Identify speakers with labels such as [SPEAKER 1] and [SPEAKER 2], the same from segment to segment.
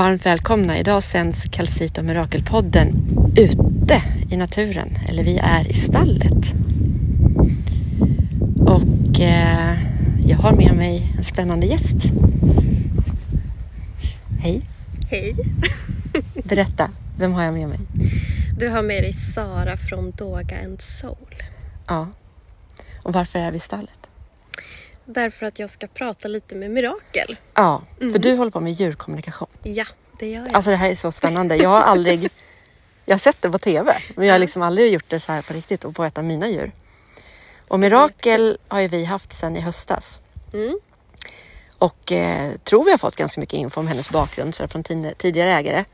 [SPEAKER 1] Varmt välkomna. Idag sänds Calcito Mirakelpodden ute i naturen. Eller vi är i stallet. Och eh, jag har med mig en spännande gäst. Hej.
[SPEAKER 2] Hej.
[SPEAKER 1] Berätta, vem har jag med mig?
[SPEAKER 2] Du har med dig Sara från Doga and Soul.
[SPEAKER 1] Ja. Och varför är vi i stallet?
[SPEAKER 2] Därför att jag ska prata lite med Mirakel.
[SPEAKER 1] Ja, för du håller på med djurkommunikation.
[SPEAKER 2] Ja, det gör jag.
[SPEAKER 1] Alltså det här är så spännande. Jag har aldrig... Jag har sett det på TV, men jag har liksom aldrig gjort det så här på riktigt och på ett av mina djur. Och Mirakel har ju vi haft sedan i höstas.
[SPEAKER 2] Mm.
[SPEAKER 1] Och eh, tror vi har fått ganska mycket info om hennes bakgrund så från tidigare ägare.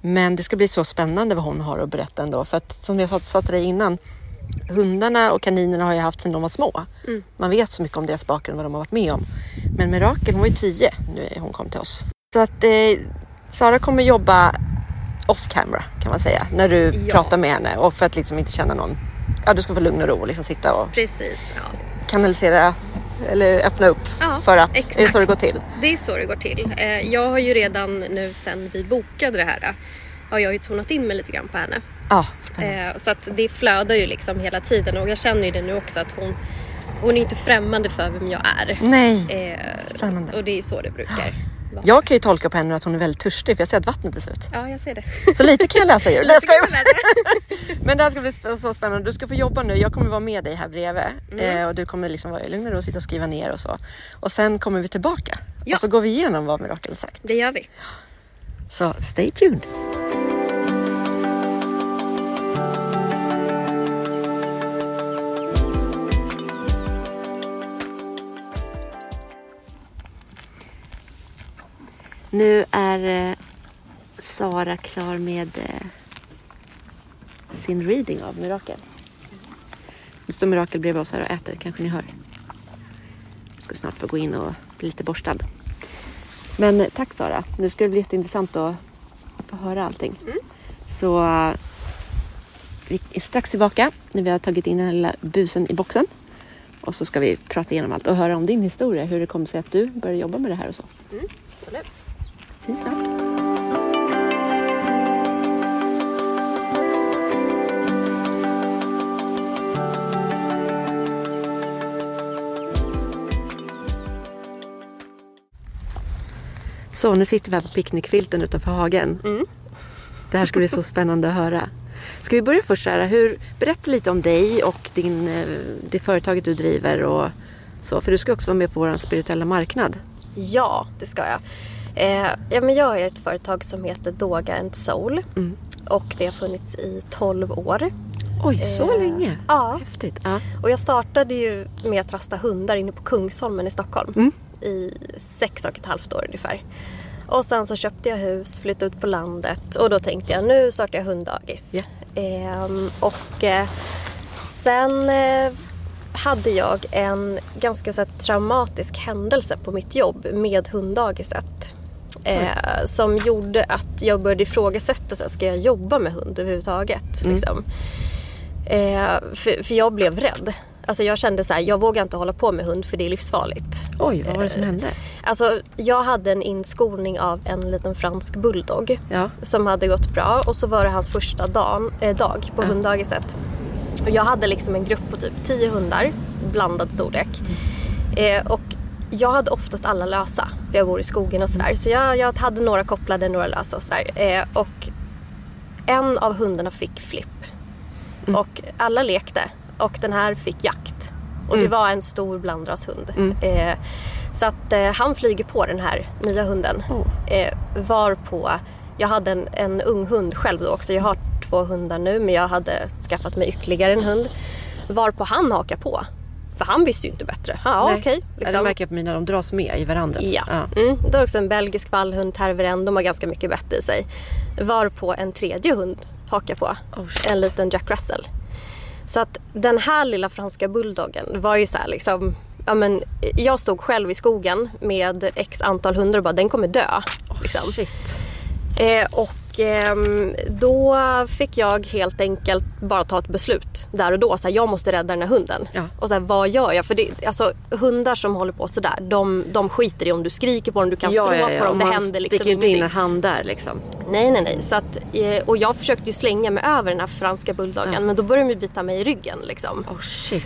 [SPEAKER 1] Men det ska bli så spännande vad hon har att berätta ändå. För att som jag sa, sa till dig innan, hundarna och kaninerna har jag haft sedan de var små.
[SPEAKER 2] Mm.
[SPEAKER 1] Man vet så mycket om deras bakgrund, vad de har varit med om. Men Mirakel, hon var ju tio när hon kom till oss. Så att eh, Sara kommer jobba off camera kan man säga, när du
[SPEAKER 2] Ja.
[SPEAKER 1] pratar med henne. Och för att liksom inte känna någon, ja du ska få lugn och ro och liksom sitta och
[SPEAKER 2] Precis, ja.
[SPEAKER 1] kanalisera eller öppna upp
[SPEAKER 2] Ja,
[SPEAKER 1] för att, är det
[SPEAKER 2] exakt.
[SPEAKER 1] så det går till?
[SPEAKER 2] Det är så det går till. Eh, Jag har ju redan nu sen vi bokade det här eh, har jag ju tonat in mig lite grann på henne.
[SPEAKER 1] Ja.
[SPEAKER 2] Eh, Så att det flödar ju liksom hela tiden och jag känner ju det nu också att hon, hon är inte främmande för vem jag är.
[SPEAKER 1] Nej,
[SPEAKER 2] Eh,
[SPEAKER 1] Spännande.
[SPEAKER 2] Och det är så det brukar vara.
[SPEAKER 1] jag kan ju tolka på henne att hon är väldigt törstig för jag ser att vattnet är slut.
[SPEAKER 2] Ja, jag ser det.
[SPEAKER 1] Så lite kan jag läsa djur. Nej, jag.
[SPEAKER 2] Lite
[SPEAKER 1] Men det här ska bli så spännande. Du ska få jobba nu. Jag kommer vara med dig här bredvid
[SPEAKER 2] Mm.
[SPEAKER 1] eh, och du kommer liksom vara i lugn och ro och sitta och skriva ner och så. Och sen kommer vi tillbaka
[SPEAKER 2] Ja.
[SPEAKER 1] och så går vi igenom vad Mirakel sagt.
[SPEAKER 2] Det gör vi.
[SPEAKER 1] Så stay tuned. Nu är eh, Sara klar med eh, sin reading av Mirakel. Nu står Mirakel bredvid oss här och äter, kanske ni hör. Jag ska snart få gå in och bli lite borstad. Men eh, tack Sara. Nu ska det bli jätteintressant att få höra allting. Så eh, vi är strax tillbaka när vi har tagit in den här lilla busen i boxen. Och så ska vi prata igenom allt och höra om din historia. Hur det kom sig att du började jobba med det här och så.
[SPEAKER 2] Absolut.
[SPEAKER 1] Ses snart. Så nu sitter vi här på picknickfilten utanför hagen.
[SPEAKER 2] Mm.
[SPEAKER 1] Det här ska bli så spännande att höra. Ska vi börja först här, hur, berätta lite om dig och din, eh, det företaget du driver och så. För du ska också vara med på vår spirituella marknad.
[SPEAKER 2] Ja, det ska jag. Eh, ja, men jag har ett företag som heter Doga and Soul.
[SPEAKER 1] Mm.
[SPEAKER 2] Och det har funnits i 12 år.
[SPEAKER 1] Oj, så
[SPEAKER 2] Eh,
[SPEAKER 1] länge?
[SPEAKER 2] Ja.
[SPEAKER 1] Häftigt. Ja.
[SPEAKER 2] Och jag startade ju med att rasta hundar inne på Kungsholmen i Stockholm.
[SPEAKER 1] Mm.
[SPEAKER 2] I sex och ett halvt år ungefär. Och sen så köpte jag hus, flyttade ut på landet och då tänkte jag nu startar jag hunddagis.
[SPEAKER 1] Ja.
[SPEAKER 2] Ehm, och eh, sen eh, hade jag en ganska så traumatisk händelse på mitt jobb med hunddagiset. Eh, som gjorde att jag började ifrågasätta, så här, ska jag jobba med hund överhuvudtaget? Liksom. Eh, för, för jag blev rädd. Alltså jag kände så här, jag vågar inte hålla på med hund för det är livsfarligt.
[SPEAKER 1] Oj, vad var det som
[SPEAKER 2] Eh,
[SPEAKER 1] hände?
[SPEAKER 2] Alltså jag hade en inskolning av en liten fransk bulldog
[SPEAKER 1] Ja.
[SPEAKER 2] som hade gått bra och så var det hans första dag, eh, dag på hunddagiset. Och jag hade liksom en grupp på typ 10 hundar, blandad storlek. Eh, och jag hade oftast alla lösa, för jag bor i skogen och sådär. Så jag, jag hade några kopplade, några lösa och sådär. Eh, och en av hundarna fick flipp. Och alla lekte och den här fick jakt. Och det var en stor blandrashund. Eh, så att eh, han flyger på den här nya hunden.
[SPEAKER 1] Oh.
[SPEAKER 2] Eh, var på, jag hade en, en ung hund själv då också. Jag har två hundar nu men jag hade skaffat mig ytterligare en hund. Var på han hakar på. För han visste ju inte bättre. Ja, okej.
[SPEAKER 1] Ja, det
[SPEAKER 2] liksom.
[SPEAKER 1] märker jag på mina, de dras med i varandras.
[SPEAKER 2] Ja. Mm. Det var också en belgisk vallhund, terveren. De har ganska mycket bett i sig. Var på en tredje hund hakar på.
[SPEAKER 1] Oh,
[SPEAKER 2] en liten Jack Russell. Så att den här lilla franska bulldoggen var ju så här liksom Ja, men, jag stod själv i skogen med x antal hundar och bara den kommer dö. Liksom.
[SPEAKER 1] Shit.
[SPEAKER 2] Eh, och ehm, då fick jag helt enkelt bara ta ett beslut där och då. Så här, jag måste rädda den här hunden.
[SPEAKER 1] Ja.
[SPEAKER 2] Och så här, vad gör jag? För det, alltså, hundar som håller på sådär, de, de skiter i om du skriker på dem, du kan slå på dem. Det
[SPEAKER 1] Man
[SPEAKER 2] händer liksom
[SPEAKER 1] sticker ju inte in
[SPEAKER 2] ingenting.
[SPEAKER 1] en hand där liksom.
[SPEAKER 2] Nej, nej, nej. Så att, eh, och jag försökte ju slänga mig över den här franska bulldoggen men då började de bita mig i ryggen. Liksom.
[SPEAKER 1] Oh.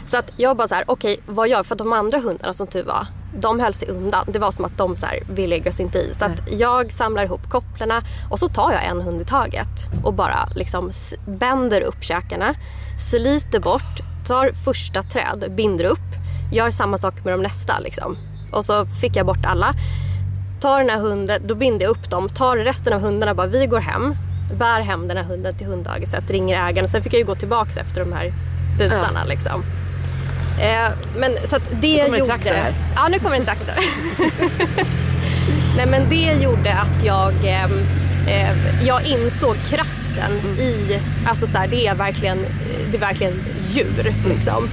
[SPEAKER 2] Så att jag bara så här, okej vad gör jag? För de andra hundarna som tur var, de höll sig undan. Det var som att de så här, vi lägger oss inte i. Så att jag samlar ihop kopplarna och så tar jag en hund i taget och bara liksom bänder upp käkarna, sliter bort, tar första träd, binder upp, gör samma sak med de nästa liksom. Och så fick jag bort alla. Tar den här hunden, då binder jag upp dem, tar resten av hundarna bara, vi går hem, bär hem den här hunden till hunddagiset, ringer ägaren. Sen fick jag ju gå tillbaks efter de här busarna liksom. Eh, men så att det
[SPEAKER 1] kommer en
[SPEAKER 2] gjorde...
[SPEAKER 1] traktor här.
[SPEAKER 2] Ja, nu kommer en traktor. Nej men det gjorde att jag, ehm, eh, jag insåg kraften
[SPEAKER 1] Mm.
[SPEAKER 2] i, alltså så här, det är verkligen, det är verkligen djur liksom.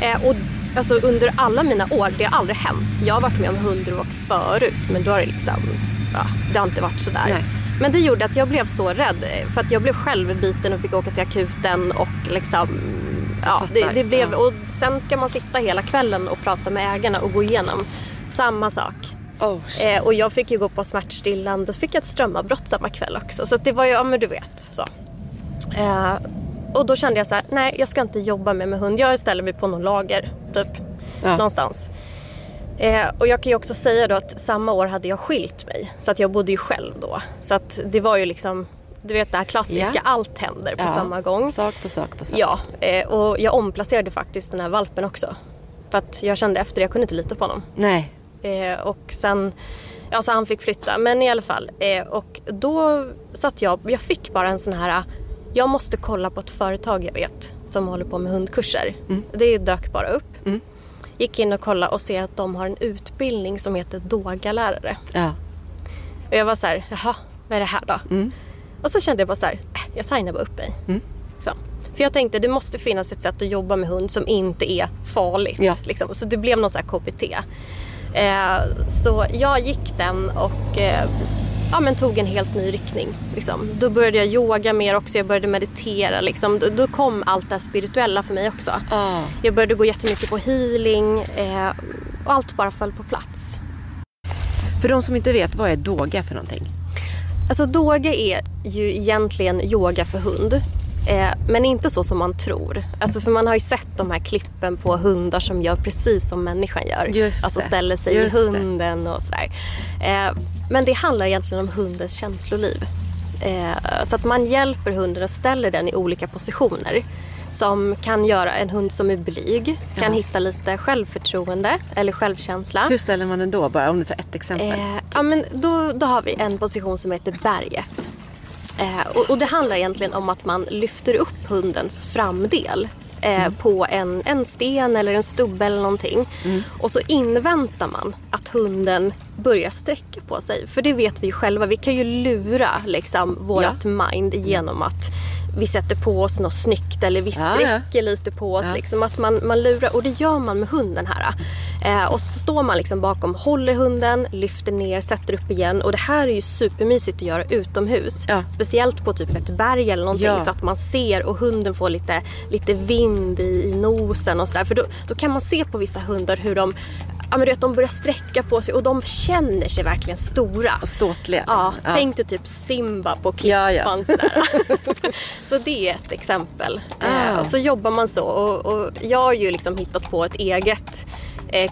[SPEAKER 2] Eh, och alltså under alla mina år, det har aldrig hänt. Jag har varit med om hundråk förut men då har det liksom, ja, det har inte varit sådär.
[SPEAKER 1] Nej.
[SPEAKER 2] Men det gjorde att jag blev så rädd eh, för att jag blev själv biten och fick åka till akuten och liksom Ja, det, det blev, och sen ska man sitta hela kvällen och prata med ägarna och gå igenom samma sak.
[SPEAKER 1] Oh.
[SPEAKER 2] Eh, och jag fick ju gå på smärtstillande så fick jag ett strömavbrott samma kväll också. Så det var ju, ja men du vet. Så. Eh, och då kände jag så här, nej jag ska inte jobba med, med hund. Jag ställer mig på någon lager, typ.
[SPEAKER 1] Ja.
[SPEAKER 2] Någonstans. Eh, och jag kan ju också säga då att samma år hade jag skilt mig. Så att jag bodde ju själv då. Så att det var ju liksom, du vet det här klassiska,
[SPEAKER 1] Ja.
[SPEAKER 2] allt händer på
[SPEAKER 1] Ja.
[SPEAKER 2] samma gång.
[SPEAKER 1] Sak på sak på sak.
[SPEAKER 2] Ja, eh, och jag omplacerade faktiskt den här valpen också. För att jag kände efter, jag kunde inte lita på honom.
[SPEAKER 1] Nej.
[SPEAKER 2] Eh, och sen, ja så han fick flytta. Men i alla fall. Eh, och då satt jag, jag fick bara en sån här, jag måste kolla på ett företag jag vet som håller på med hundkurser. Det dök bara upp. Gick in och kollade och ser att de har en utbildning som heter Doga-lärare.
[SPEAKER 1] Ja.
[SPEAKER 2] Och jag var så här, jaha, vad är det här då? Och så kände jag bara så här, äh, jag signar bara upp mig. Så. För jag tänkte det måste finnas ett sätt att jobba med hund som inte är farligt.
[SPEAKER 1] Ja.
[SPEAKER 2] Liksom. Så det blev någon så här KBT. Eh, så jag gick den och eh, ja, men tog en helt ny riktning. Liksom. Då började jag yoga mer också, jag började meditera. Liksom. Då, då kom allt det här spirituella för mig också.
[SPEAKER 1] Ah.
[SPEAKER 2] Jag började gå jättemycket på healing eh, och allt bara föll på plats.
[SPEAKER 1] För de som inte vet, vad är doga för någonting?
[SPEAKER 2] Alltså doga är ju egentligen yoga för hund. Eh, men inte så som man tror. Alltså för man har ju sett de här klippen på hundar som gör precis som människan gör.
[SPEAKER 1] Just
[SPEAKER 2] alltså ställer sig i
[SPEAKER 1] det.
[SPEAKER 2] hunden och sådär. Eh, men det handlar egentligen om hundens känsloliv. Eh, så att man hjälper hunden och ställer den i olika positioner. Som kan göra en hund som är blyg, kan hitta lite självförtroende eller självkänsla.
[SPEAKER 1] Hur ställer man den då? Bara om du tar ett exempel.
[SPEAKER 2] Eh, ja, men då, då har vi en position som heter berget. Eh, och, och det handlar egentligen om att man lyfter upp hundens framdel eh, på en, en sten eller en stubbe eller någonting. Och så inväntar man att hunden börjar sträcka på sig. För det vet vi ju själva, vi kan ju lura liksom, vårt mind genom att vi sätter på oss något snyggt eller vi
[SPEAKER 1] Ja, ja.
[SPEAKER 2] sträcker lite på oss.
[SPEAKER 1] Ja.
[SPEAKER 2] Liksom, att man, man lurar och det gör man med hunden här. Eh, och så står man liksom bakom, håller hunden, lyfter ner, sätter upp igen. Och det här är ju supermysigt att göra utomhus.
[SPEAKER 1] Ja.
[SPEAKER 2] Speciellt på typ ett berg eller någonting
[SPEAKER 1] Ja.
[SPEAKER 2] så att man ser och hunden får lite, lite vind i, i nosen och sådär. För då, då kan man se på vissa hundar hur de Ja, men du vet, de börjar sträcka på sig och de känner sig verkligen stora.
[SPEAKER 1] Och ståtliga.
[SPEAKER 2] Ja, tänk dig typ Simba på
[SPEAKER 1] Ja,
[SPEAKER 2] klippan
[SPEAKER 1] ja.
[SPEAKER 2] sådär. så det är ett exempel.
[SPEAKER 1] Ah.
[SPEAKER 2] och så jobbar man så och, och jag har ju liksom hittat på ett eget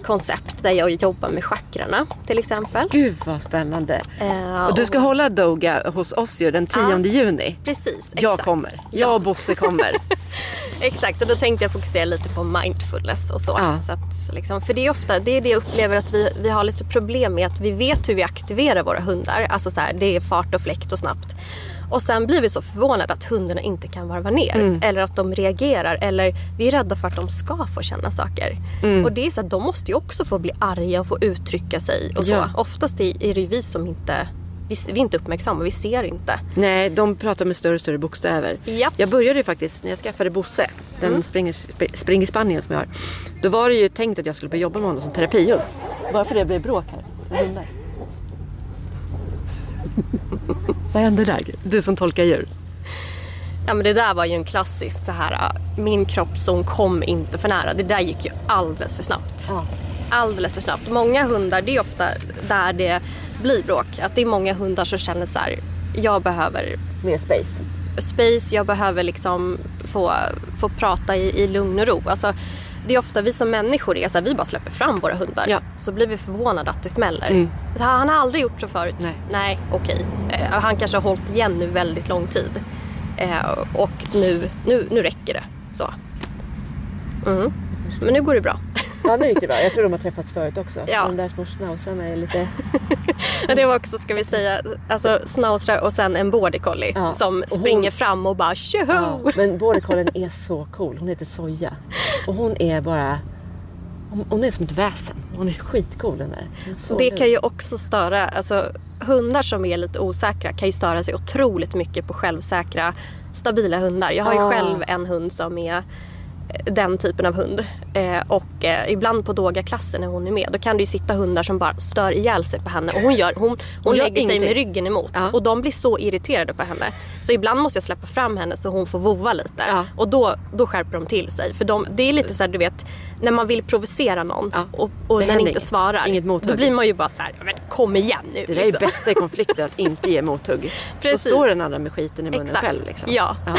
[SPEAKER 2] koncept där jag jobbar med chakrarna till exempel.
[SPEAKER 1] Gud vad spännande.
[SPEAKER 2] Eh,
[SPEAKER 1] Och du ska hålla Doga hos oss ju den 10 juni.
[SPEAKER 2] Precis,
[SPEAKER 1] Jag
[SPEAKER 2] exakt.
[SPEAKER 1] kommer. Jag och Bosse kommer.
[SPEAKER 2] Exakt, och då tänkte jag fokusera lite på mindfulness och så.
[SPEAKER 1] Ja.
[SPEAKER 2] så att, liksom, för det är ofta det, är det jag upplever att vi, vi har lite problem med. Att vi vet hur vi aktiverar våra hundar. Alltså så här, det är fart och fläkt och snabbt. Och sen blir vi så förvånade att hundarna inte kan varva ner.
[SPEAKER 1] Mm.
[SPEAKER 2] Eller att de reagerar. Eller vi är rädda för att de ska få känna saker.
[SPEAKER 1] Mm.
[SPEAKER 2] Och det är så att de måste ju också få bli arga och få uttrycka sig. Och så.
[SPEAKER 1] Ja.
[SPEAKER 2] Oftast är det ju vi som inte, vi, vi är inte uppmärksamma. Vi ser inte.
[SPEAKER 1] Nej, de pratar med större och större bokstäver.
[SPEAKER 2] Japp.
[SPEAKER 1] Jag började ju faktiskt när jag skaffade Bosse, den
[SPEAKER 2] Mm.
[SPEAKER 1] springer, sp- springer Spanien som jag har. Då var det ju tänkt att jag skulle börja jobba med honom som terapihund. Bara för det blev bråk här hundar. Vad hände där? Du som tolkar djur.
[SPEAKER 2] Ja men det där var ju en klassisk så här, äh, min kroppszon kom inte för nära. Det där gick ju alldeles för snabbt.
[SPEAKER 1] Ja.
[SPEAKER 2] Alldeles för snabbt. Många hundar, det är ofta där det blir bråk. Att det är många hundar som känner så här, jag behöver
[SPEAKER 1] Mer space.
[SPEAKER 2] space, jag behöver liksom få, få prata i, i lugn och ro. Alltså, det är ofta vi som människor är så här, vi bara släpper fram våra hundar.
[SPEAKER 1] Ja.
[SPEAKER 2] Så blir vi förvånade att det smäller. Så han har aldrig gjort så förut.
[SPEAKER 1] Nej.
[SPEAKER 2] Nej, okej. Eh, han kanske har hållit igen nu väldigt lång tid. Eh, och nu, nu, nu räcker det. Så. Mm. Men nu går det bra.
[SPEAKER 1] Ja, nu gick det bra. Jag tror de har träffats förut också.
[SPEAKER 2] Ja.
[SPEAKER 1] De där små schnauzarna är lite...
[SPEAKER 2] Men Det var också, ska vi säga, alltså schnauzrar och sen en border collie
[SPEAKER 1] Ja.
[SPEAKER 2] som
[SPEAKER 1] Och hon-
[SPEAKER 2] springer fram och bara tjoho!
[SPEAKER 1] Ja, men border collien är så cool. Hon heter Soja. Och hon är bara... Hon, är som ett väsen. Hon är skitcool den där.
[SPEAKER 2] Det kan ju också störa, alltså hundar som är lite osäkra kan ju störa sig otroligt mycket på självsäkra, stabila hundar. Jag har ju
[SPEAKER 1] Ah.
[SPEAKER 2] själv en hund som är den typen av hund. Eh, och eh, ibland på Doga-klassen när hon är med, då kan det ju sitta hundar som bara stör ihjäl sig på henne. Och hon, gör, hon, hon,
[SPEAKER 1] gör
[SPEAKER 2] lägger sig
[SPEAKER 1] ingenting.
[SPEAKER 2] med ryggen emot.
[SPEAKER 1] Ja.
[SPEAKER 2] Och de blir så irriterade på henne. Så ibland måste jag släppa fram henne så hon får vova lite.
[SPEAKER 1] Ja.
[SPEAKER 2] Och då, då skärper de till sig. För de, det är lite så här, du vet, när man vill provocera någon
[SPEAKER 1] Ja.
[SPEAKER 2] och, och den inte
[SPEAKER 1] inget.
[SPEAKER 2] svarar.
[SPEAKER 1] Inget mothugg.
[SPEAKER 2] Då blir man ju bara så här, men kom igen nu.
[SPEAKER 1] Det där är
[SPEAKER 2] liksom.
[SPEAKER 1] bästa i konflikter, att inte ge mothugg. Då
[SPEAKER 2] Precis.
[SPEAKER 1] står den andra med skiten i munnen
[SPEAKER 2] Exakt.
[SPEAKER 1] själv. Liksom.
[SPEAKER 2] Ja.
[SPEAKER 1] Ja.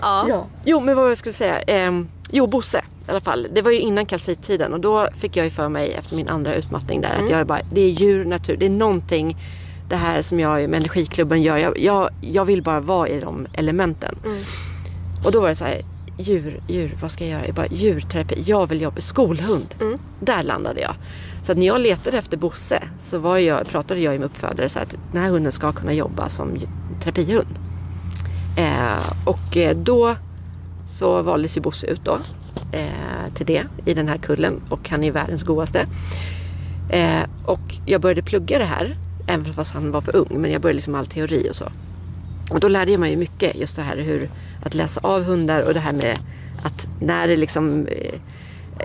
[SPEAKER 1] ja. Jo, men vad jag skulle säga. Ehm, jo, Bosse i alla fall. Det var ju innan kalcittiden och då fick jag ju för mig efter min andra utmattning där att jag är bara, det är djur, natur, det är någonting det här som jag med energiklubben gör. Jag, jag, jag vill bara vara i de elementen. Och då var det så här, djur, djur, vad ska jag göra? Jag bara, djurterapi, jag vill jobba, skolhund. Där landade jag. Så att när jag letade efter Bosse så var jag, pratade jag med uppfödare så att den här hunden ska kunna jobba som terapihund. Eh, och eh, då så valdes ju Bosse ut då eh, till det i den här kullen och han är världens godaste. Eh, och jag började plugga det här, även fast han var för ung, men jag började liksom all teori och så. Och då lärde jag mig mycket just det här hur att läsa av hundar och det här med att när det liksom eh,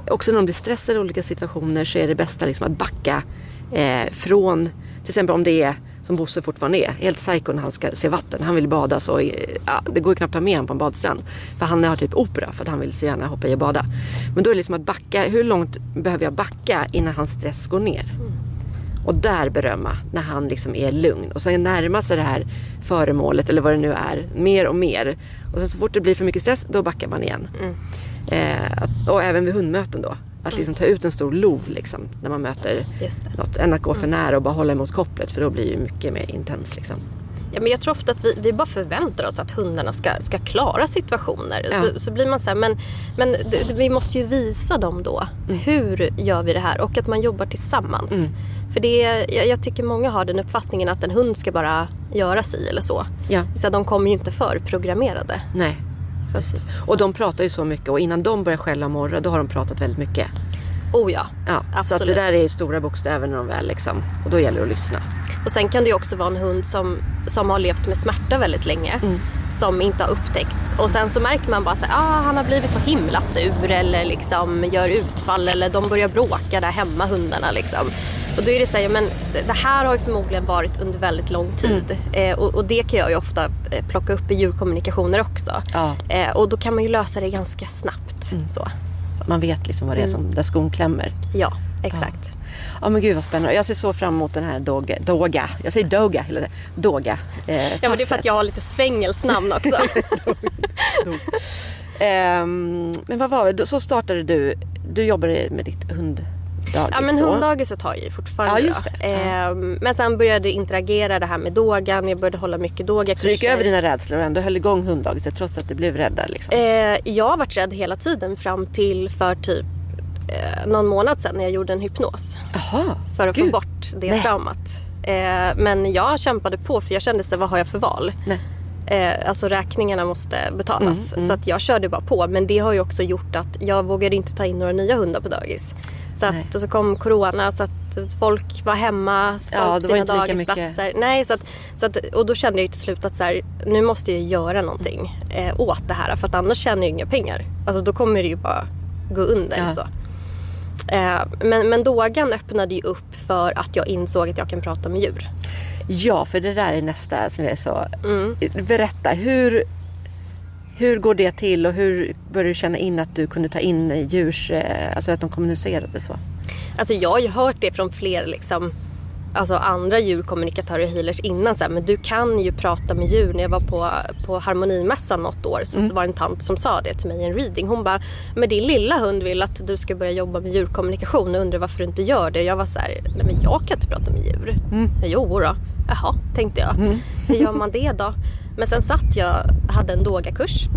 [SPEAKER 1] också när de blir stressade i olika situationer så är det bästa liksom att backa eh, från till exempel om det är som Bosse fortfarande är, helt psycho när han ska se vatten. Han vill bada så eh, ja, det går ju knappt att ha med honom på en badstrand. För han har typ opera för att han vill så gärna hoppa i och bada. Men då är det liksom att backa, hur långt behöver jag backa innan hans stress går ner? Och där berömma när han liksom är lugn. Och sen närma sig det här föremålet eller vad det nu är mer och mer. Och sen så fort det blir för mycket stress då backar man igen. Eh, att- och även vid hundmöten då. Att liksom ta ut en stor lov liksom, när man möter något. Än att gå för nära och bara hålla emot kopplet för då blir det mycket mer intens. Liksom.
[SPEAKER 2] Ja, men jag tror ofta att vi, vi bara förväntar oss att hundarna ska, ska klara situationer.
[SPEAKER 1] Ja.
[SPEAKER 2] Så, så blir man så här, men, men vi måste ju visa dem då.
[SPEAKER 1] Mm.
[SPEAKER 2] Hur gör vi det här? Och att man jobbar tillsammans. För det jag, jag tycker många har den uppfattningen att en hund ska bara göra sig eller så.
[SPEAKER 1] Ja.
[SPEAKER 2] Så de kommer ju inte för programmerade.
[SPEAKER 1] Nej. Precis. Och de pratar ju så mycket och innan de börjar skälla och morra då har de pratat väldigt mycket.
[SPEAKER 2] oh ja,
[SPEAKER 1] Ja, så att det
[SPEAKER 2] Absolut.
[SPEAKER 1] där är stora bokstäver när de väl liksom, och då gäller det att lyssna.
[SPEAKER 2] Och sen kan det ju också vara en hund som, som har levt med smärta väldigt länge. Som inte har upptäckts. Och sen så märker man bara att ah, han har blivit så himla sur eller liksom gör utfall eller de börjar bråka där hemma hundarna liksom. Och då är det så här, ja, men det här har ju förmodligen varit under väldigt lång tid. Eh, och, och det kan jag ju ofta eh, plocka upp i djurkommunikationer också.
[SPEAKER 1] Ja.
[SPEAKER 2] Eh, och då kan man ju lösa det ganska snabbt. Så.
[SPEAKER 1] Man vet liksom vad det är som, där skon klämmer.
[SPEAKER 2] Ja, exakt.
[SPEAKER 1] Ja men gud vad spännande. Jag ser så fram emot den här Doga. Doga. Jag säger Doga hela tiden. Doga. Eh,
[SPEAKER 2] Ja, men det är för att jag har lite svängelskt namn också.
[SPEAKER 1] Ehm, men vad var det? Så startade du. Du jobbade med ditt hunddagis.
[SPEAKER 2] Ja men hunddagiset har jag ju fortfarande.
[SPEAKER 1] Ja, just det.
[SPEAKER 2] Ehm, men sen började jag interagera det här med dogan. Jag började hålla mycket doga
[SPEAKER 1] Så du gick över dina rädslor och ändå höll igång hunddagiset trots att du blev rädd liksom.
[SPEAKER 2] Eh, jag har varit rädd hela tiden fram till för typ eh, någon månad sedan när jag gjorde en hypnos.
[SPEAKER 1] Jaha.
[SPEAKER 2] För att
[SPEAKER 1] Gud.
[SPEAKER 2] få bort det
[SPEAKER 1] Nej.
[SPEAKER 2] traumat. Eh, men jag kämpade på för jag kände så vad har jag för val?
[SPEAKER 1] Nej.
[SPEAKER 2] Eh, alltså räkningarna måste betalas.
[SPEAKER 1] Mm,
[SPEAKER 2] Så att jag körde bara på. Men det har ju också gjort att jag vågade inte ta in några nya hundar på dagis. Så att, och så kom corona så att folk var hemma, sa
[SPEAKER 1] Ja,
[SPEAKER 2] upp sina dagisplatser. Nej, så att, så att, och då kände jag till slut att så här, nu måste jag göra någonting eh, åt det här. För att annars tjänar jag inga pengar. Alltså då kommer det ju bara gå under.
[SPEAKER 1] Ja.
[SPEAKER 2] Så. Eh, men, men Dogan öppnade ju upp för att jag insåg att jag kan prata med djur.
[SPEAKER 1] Ja, för det där är nästa som jag är så... Berätta, hur, hur går det till och hur började du känna in att du kunde ta in djurs... eh, Alltså att de kommunicerade så?
[SPEAKER 2] Alltså jag har ju hört det från fler liksom, alltså andra djurkommunikatörer och healers innan. Så här, men du kan ju prata med djur. När jag var på, på harmonimässan något år så, så var det en tant som sa det till mig i en reading. Hon bara, men din lilla hund vill att du ska börja jobba med djurkommunikation och undrar varför du inte gör det. Jag var så här, nej men jag kan inte prata med djur. Jo då. Jaha, tänkte jag. Hur gör man det då? Men sen satt jag, hade en yogakurs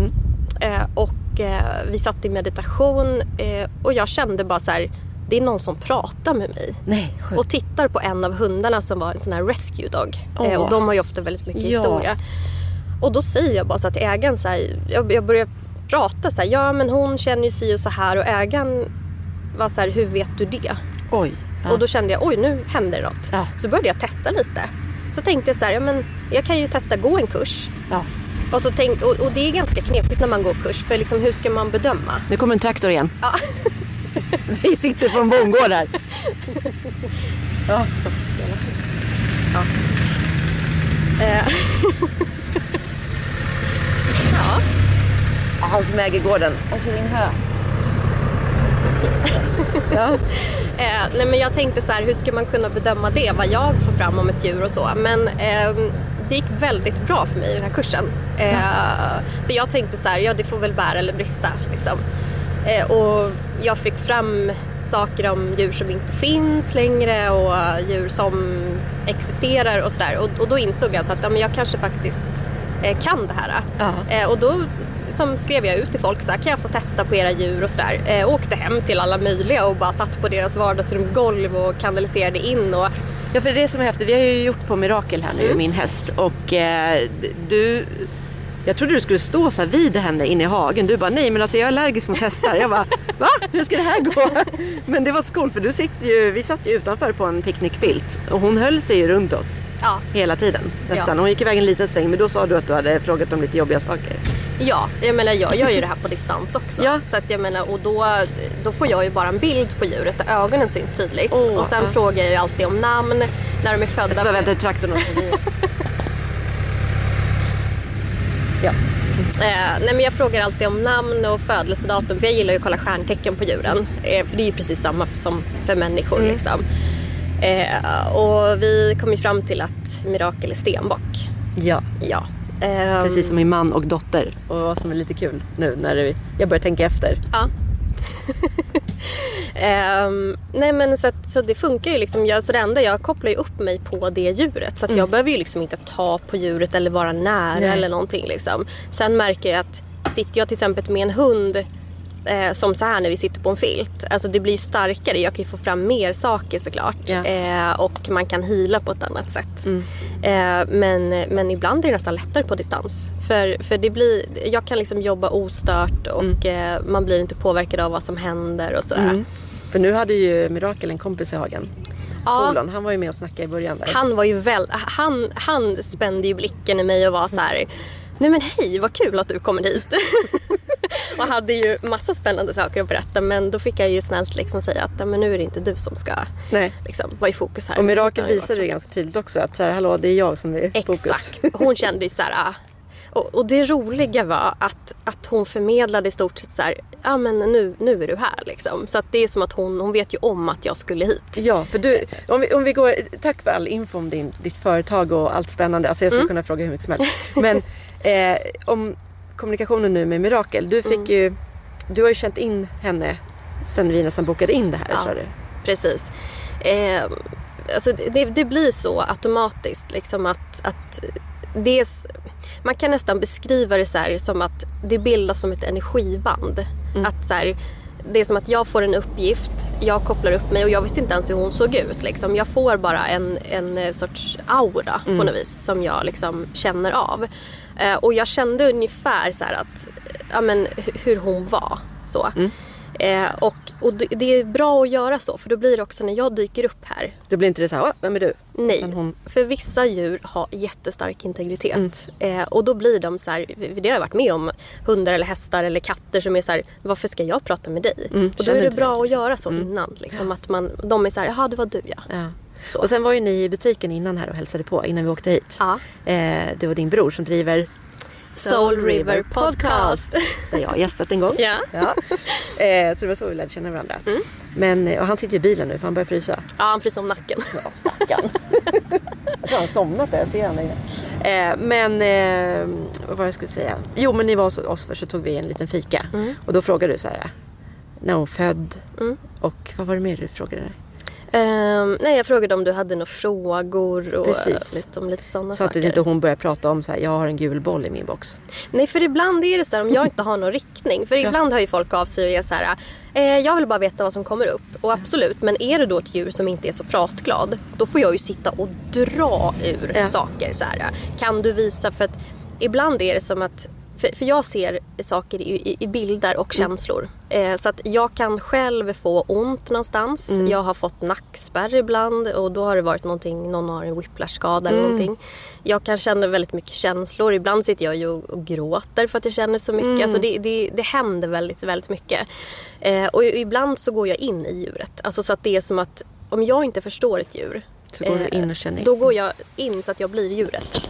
[SPEAKER 2] eh, och eh, vi satt i meditation eh, och jag kände bara så här, det är någon som pratar med mig.
[SPEAKER 1] Nej.
[SPEAKER 2] Och tittar på en av hundarna som var en sån här rescue dog. Eh, och de har ju ofta väldigt mycket
[SPEAKER 1] Ja.
[SPEAKER 2] historia. Och då säger jag bara så till ägaren så här, jag, jag börjar prata så här, ja men hon känner ju si och så här och ägaren var så här, hur vet du det?
[SPEAKER 1] Oj. Ja.
[SPEAKER 2] Och då kände jag, oj nu händer det något.
[SPEAKER 1] Ja.
[SPEAKER 2] Så började jag testa lite. Så tänkte jag så här, ja men jag kan ju testa gå en kurs.
[SPEAKER 1] ja.
[SPEAKER 2] Och, så tänk, och, och det är ganska knepigt när man går kurs för liksom, hur ska man bedöma?
[SPEAKER 1] Nu kommer en traktor igen.
[SPEAKER 2] Ja.
[SPEAKER 1] Vi sitter på en bondgård här. Ja.
[SPEAKER 2] Så. Ja. Eh. ja.
[SPEAKER 1] Han som äger gården. Jag kör in hö. Ja.
[SPEAKER 2] Eh, nej men jag tänkte så här, hur ska man kunna bedöma det? Vad jag får fram om ett djur och så. Men ehm, det gick väldigt bra för mig i den här kursen. Eh, för jag tänkte så här, ja det får väl bära eller brista. Liksom. Eh, och jag fick fram saker om djur som inte finns längre och djur som existerar och sådär. Och, och då insåg jag så att ja, men jag kanske faktiskt eh, kan det här.
[SPEAKER 1] Ja.
[SPEAKER 2] Eh, och då som skrev jag ut till folk så här, kan jag få testa på era djur och sådär. Eh, åkte hem till alla möjliga och bara satt på deras vardagsrumsgolv och kanaliserade in. Och,
[SPEAKER 1] Ja, för det som är häftigt. Vi har ju gjort på Mirakel här nu, min häst. Och eh, du... Jag trodde du skulle stå så här vid henne inne i hagen. Du bara, nej men alltså jag är allergisk mot hästar. Jag bara, va? Hur ska det här gå? Men det var coolt för du sitter ju, vi satt ju utanför på en picknickfilt. Och hon höll sig ju runt oss
[SPEAKER 2] ja,
[SPEAKER 1] hela tiden nästan.
[SPEAKER 2] Ja.
[SPEAKER 1] Hon gick iväg en liten sväng men då sa du att du hade frågat om lite jobbiga saker.
[SPEAKER 2] Ja, jag menar jag gör ju det här på distans också.
[SPEAKER 1] Ja.
[SPEAKER 2] Så att jag menar, och då, då får jag ju bara en bild på djuret där ögonen syns tydligt.
[SPEAKER 1] Åh,
[SPEAKER 2] och sen
[SPEAKER 1] ja.
[SPEAKER 2] frågar jag ju alltid om namn, när de är födda.
[SPEAKER 1] Jag ska bara vänta till traktorn Ja.
[SPEAKER 2] Eh, nej men jag frågar alltid om namn och födelsedatum för jag gillar ju att kolla stjärntecken på djuren. Eh, för det är ju precis samma f- som för människor. Liksom. Eh, och vi kom ju fram till att Mirakel är stenbock.
[SPEAKER 1] ja.
[SPEAKER 2] Ja. Ehm,
[SPEAKER 1] Precis som min man och dotter. Och vad som är lite kul nu när vi- jag börjar tänka efter.
[SPEAKER 2] Ja. Ehm, nej men så, att, så det funkar ju liksom. Jag, så det enda, jag kopplar ju upp mig på det djuret. Så att jag behöver ju liksom inte ta på djuret eller vara nära
[SPEAKER 1] Nej.
[SPEAKER 2] eller någonting. Liksom. Sen märker jag att sitter jag till exempel med en hund eh, som så här när vi sitter på en filt. Alltså det blir starkare. Jag kan ju få fram mer saker såklart.
[SPEAKER 1] Ja.
[SPEAKER 2] Eh, och man kan hila på ett annat sätt. Eh, men, men ibland är det nästan lättare på distans. För, för det blir, jag kan liksom jobba ostört och eh, man blir inte påverkad av vad som händer och sådär.
[SPEAKER 1] För nu hade ju Mirakel en kompis i hagen.
[SPEAKER 2] Ja.
[SPEAKER 1] Han var ju med och snackade i början där.
[SPEAKER 2] Han var ju väl, han, han spände ju blicken i mig och var så här. Nej men hej, vad kul att du kommer hit. och hade ju massa spännande saker att berätta men då fick jag ju snällt liksom säga att "Ja, men nu är det inte du som ska
[SPEAKER 1] Nej.
[SPEAKER 2] liksom, vara i fokus här.
[SPEAKER 1] Och Mirakel visade det ganska tydligt också att så här, hallå det är jag som är i fokus.
[SPEAKER 2] Exakt. Hon kände ju så här... ah. Och, och det roliga var att, att hon förmedlade i stort sett så här, ja men nu, nu är du här liksom. Så att det är som att hon, hon vet ju om att jag skulle hit.
[SPEAKER 1] Ja, för du, om vi, om vi går, tack för all info om din, ditt företag och allt spännande. Alltså jag skulle kunna fråga hur mycket som helst. Men eh, om kommunikationen nu med Mirakel. Du fick ju, du har ju känt in henne sen vi nästan bokade in det här.
[SPEAKER 2] Ja.
[SPEAKER 1] Sa du.
[SPEAKER 2] Precis. Eh, alltså det, det blir så automatiskt liksom att, att det är, man kan nästan beskriva det så här som att det bildas som ett energiband. Att så här, det är som att jag får en uppgift, jag kopplar upp mig och jag visste inte ens hur hon såg ut. Liksom. Jag får bara en, en sorts aura på något vis som jag liksom känner av. Eh, och jag kände ungefär så att, ja, men, hu- hur hon var. Så. Eh, och och det, är bra att göra så för då blir det också när jag dyker upp här.
[SPEAKER 1] Det blir inte det så här, "Åh, vem är du?
[SPEAKER 2] Nej,
[SPEAKER 1] hon,
[SPEAKER 2] för vissa djur har jättestark integritet. Eh, och då blir de så här, det har jag varit med om, hundar eller hästar eller katter som är så här, varför ska jag prata med dig? och då är det bra
[SPEAKER 1] det.
[SPEAKER 2] att göra så innan. Liksom, att man, de är så här, jaha det var du ja.
[SPEAKER 1] ja.
[SPEAKER 2] Så.
[SPEAKER 1] Och sen var ju ni i butiken innan här och hälsade på innan vi åkte hit.
[SPEAKER 2] Ja.
[SPEAKER 1] Eh, du och din bror som driver
[SPEAKER 2] Soul River Podcast.
[SPEAKER 1] Där jag har gästat en gång.
[SPEAKER 2] Ja.
[SPEAKER 1] Eh, så det var så vi lärde känna varandra.
[SPEAKER 2] Mm.
[SPEAKER 1] Men, och han sitter ju i bilen nu för han börjar frysa.
[SPEAKER 2] Ja, han fryser om nacken.
[SPEAKER 1] Ja, stackarn. jag tror han har somnat där, jag ser inne. Eh, men, eh, vad var det jag skulle säga? Jo, men ni var hos oss först så tog vi en liten fika.
[SPEAKER 2] Mm.
[SPEAKER 1] Och då frågade du så här, när hon född och vad var det mer du frågade?
[SPEAKER 2] Ehm, nej, jag frågade om du hade några frågor och
[SPEAKER 1] Precis.
[SPEAKER 2] lite, om lite sådana
[SPEAKER 1] Så att
[SPEAKER 2] saker.
[SPEAKER 1] inte hon börjar prata om så här, jag har en gul boll i min box.
[SPEAKER 2] Nej, för ibland är det så här om jag inte har någon riktning. För ibland hör ju folk av sig och är så här, eh, jag vill bara veta vad som kommer upp. Och absolut, men är det då ett djur som inte är så pratglad, då får jag ju sitta och dra ur
[SPEAKER 1] Ja.
[SPEAKER 2] saker. Så här, kan du visa, för att ibland är det som att för, för jag ser saker i, i, bilder och känslor. Eh, så att jag kan själv få ont någonstans. Jag har fått nackspärr ibland och då har det varit någonting, någon har en whiplash-skada eller någonting. Jag kan känna väldigt mycket känslor. Ibland sitter jag ju och, och gråter för att jag känner så mycket. Alltså det, det, det händer väldigt, väldigt mycket. Eh, och ibland så går jag in i djuret. Alltså så att det är som att om jag inte förstår ett djur
[SPEAKER 1] Så går du
[SPEAKER 2] eh,
[SPEAKER 1] in och känner in.
[SPEAKER 2] Då går jag in så att jag blir djuret.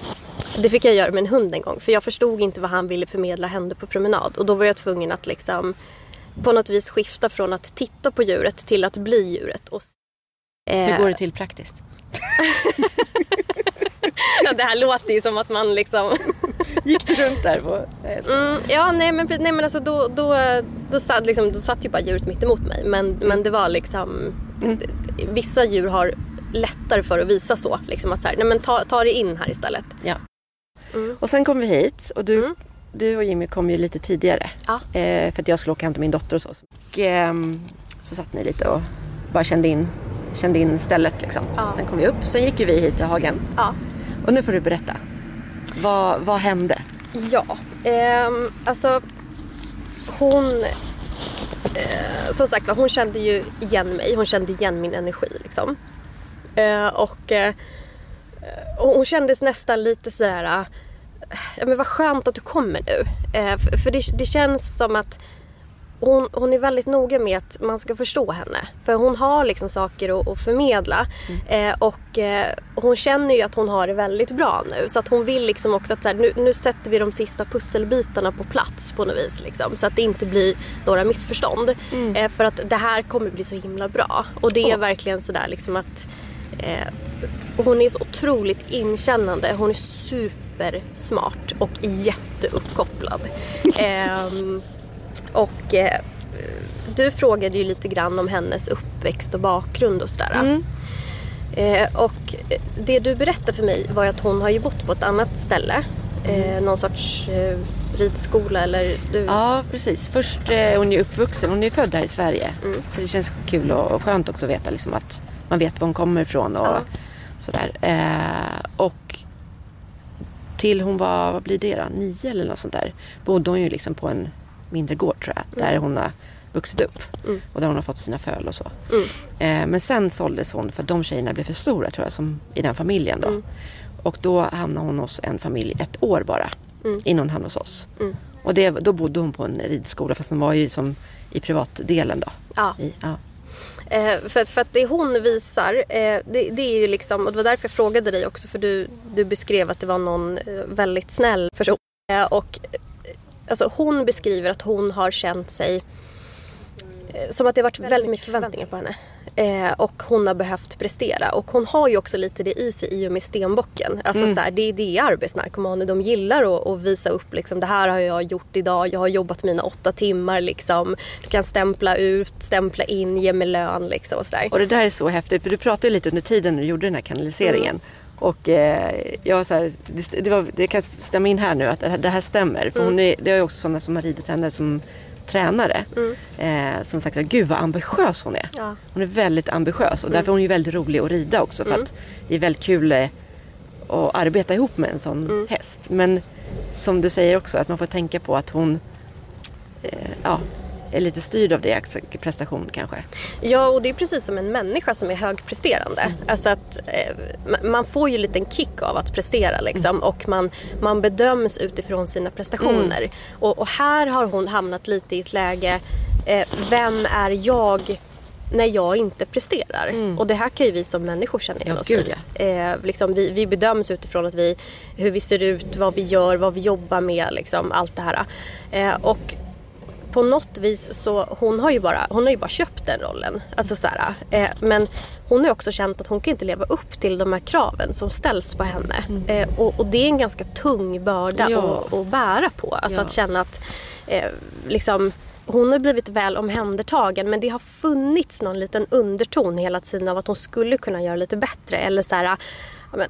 [SPEAKER 2] Det fick jag göra med en hund en gång för jag förstod inte vad han ville förmedla hände på promenad och då var jag tvungen att liksom på något vis skifta från att titta på djuret till att bli djuret. Och,
[SPEAKER 1] Hur
[SPEAKER 2] eh,
[SPEAKER 1] går det till praktiskt?
[SPEAKER 2] ja, det här låter ju som att man liksom...
[SPEAKER 1] Gick du runt där? På...
[SPEAKER 2] Mm, ja, nej men, nej, men alltså då, då, då, satt, liksom, då satt ju bara djuret mitt emot mig. Men, men det var liksom... Vissa djur har lättare för att visa så. Liksom att så här, nej men ta, ta det in här istället.
[SPEAKER 1] Ja. Och sen kom vi hit och du,
[SPEAKER 2] Mm.
[SPEAKER 1] du och Jimmy kom ju lite tidigare.
[SPEAKER 2] Ja.
[SPEAKER 1] Eh, för att jag skulle åka hem till min dotter och så. Och, ehm, så satt ni lite och bara kände in, kände in stället liksom.
[SPEAKER 2] Ja.
[SPEAKER 1] Sen kom vi upp. Sen gick ju vi hit till hagen.
[SPEAKER 2] Ja.
[SPEAKER 1] Och nu får du berätta. Vad, vad hände?
[SPEAKER 2] Ja, ehm, alltså hon... Eh, som sagt var, hon kände ju igen mig. Hon kände igen min energi liksom. Eh, och eh, och hon kändes nästan lite så här... eh, Ja, men vad skönt att du kommer nu. Eh, för det, det känns som att hon, hon är väldigt noga med att man ska förstå henne. För hon har liksom saker att, att förmedla. Eh, och eh, hon känner ju att hon har det väldigt bra nu. Så att hon vill liksom också att så här, nu, nu sätter vi de sista pusselbitarna på plats på något vis. Liksom, så att det inte blir några missförstånd. Eh, för att det här kommer bli så himla bra. Och det är verkligen sådär liksom att eh, hon är så otroligt inkännande. Hon är supersmart och jätteuppkopplad. Ehm, och eh, du frågade ju lite grann om hennes uppväxt och bakgrund och sådär. Eh, och det du berättade för mig var att hon har ju bott på ett annat ställe. Eh, någon sorts eh, ridskola eller... Du...
[SPEAKER 1] Ja, precis. Först eh, hon är uppvuxen. Hon är född här i Sverige.
[SPEAKER 2] Mm.
[SPEAKER 1] Så det känns kul och, och skönt också att veta liksom, att man vet var hon kommer ifrån och
[SPEAKER 2] Ja.
[SPEAKER 1] Sådär. Eh, och till hon var, vad blir det då, nio eller något sånt där. Bodde hon ju liksom på en mindre gård tror jag. Där hon har vuxit upp.
[SPEAKER 2] Mm.
[SPEAKER 1] Och där hon har fått sina föl och så.
[SPEAKER 2] Mm.
[SPEAKER 1] Eh, men sen såldes hon för att de tjejerna blev för stora tror jag. Som i den familjen då.
[SPEAKER 2] Mm.
[SPEAKER 1] Och då hamnade hon hos en familj ett år bara.
[SPEAKER 2] Mm.
[SPEAKER 1] Innan hon hamnade hos oss.
[SPEAKER 2] Mm.
[SPEAKER 1] Och det, då bodde hon på en ridskola fast hon var ju som i privatdelen då.
[SPEAKER 2] Ja.
[SPEAKER 1] I, ja.
[SPEAKER 2] Eh, för, att- för att det hon visar, eh, det, det är ju liksom, och det var därför jag frågade dig också för du, du beskrev att det var någon eh, väldigt snäll person. Eh, och eh, alltså hon beskriver att hon har känt sig eh, som att det har varit väldigt, mycket förväntningar på henne. Eh, och hon har behövt prestera. Och hon har ju också lite det i sig i och med stenbocken. Alltså så här, det, det är arbetsnarkomaner. De gillar att, att visa upp liksom, det här har jag gjort idag. Jag har jobbat mina åtta timmar. Liksom. Du kan stämpla ut, stämpla in, ge mig lön liksom, och sådär.
[SPEAKER 1] Och det där är så häftigt för du pratade ju lite under tiden när du gjorde den här kanaliseringen.
[SPEAKER 2] Mm.
[SPEAKER 1] Och eh, jag så här, det, det, var, det kan stämma in här nu att det här, det här stämmer.
[SPEAKER 2] Mm.
[SPEAKER 1] För hon är, det är också sådana som har ridit henne som tränare. Eh, som sagt, gud vad ambitiös hon är.
[SPEAKER 2] Mm. Ja. Mm.
[SPEAKER 1] Hon är väldigt ambitiös och därför är hon ju väldigt rolig att rida också. För att det är väldigt kul eh, att arbeta ihop med en sån
[SPEAKER 2] Mm.
[SPEAKER 1] häst. Men som du säger också att man får tänka på att hon eh, ja, är lite styrd av det, alltså prestation kanske.
[SPEAKER 2] Ja, och det är precis som en människa som är högpresterande. Alltså att eh, ma- man får ju en liten kick av att prestera liksom och man, man bedöms utifrån sina prestationer. Och, och här har hon hamnat lite i ett läge, eh, vem är jag när jag inte presterar. Och det här kan ju vi som människor känna igen
[SPEAKER 1] Ja,
[SPEAKER 2] oss i. Eh, liksom vi, vi bedöms utifrån att vi, hur vi ser ut, vad vi gör, vad vi jobbar med, liksom, allt det här. Eh, och på något vis så hon har ju bara, hon har ju bara köpt den rollen. Alltså så här, eh, men hon har också känt att hon kan inte leva upp till de här kraven som ställs på henne. Eh, och, och det är en ganska tung börda
[SPEAKER 1] Ja.
[SPEAKER 2] att, att bära på. Alltså
[SPEAKER 1] Ja.
[SPEAKER 2] att känna att eh, liksom, hon har blivit väl omhändertagen men det har funnits någon liten underton hela tiden av att hon skulle kunna göra lite bättre. Eller så här, men,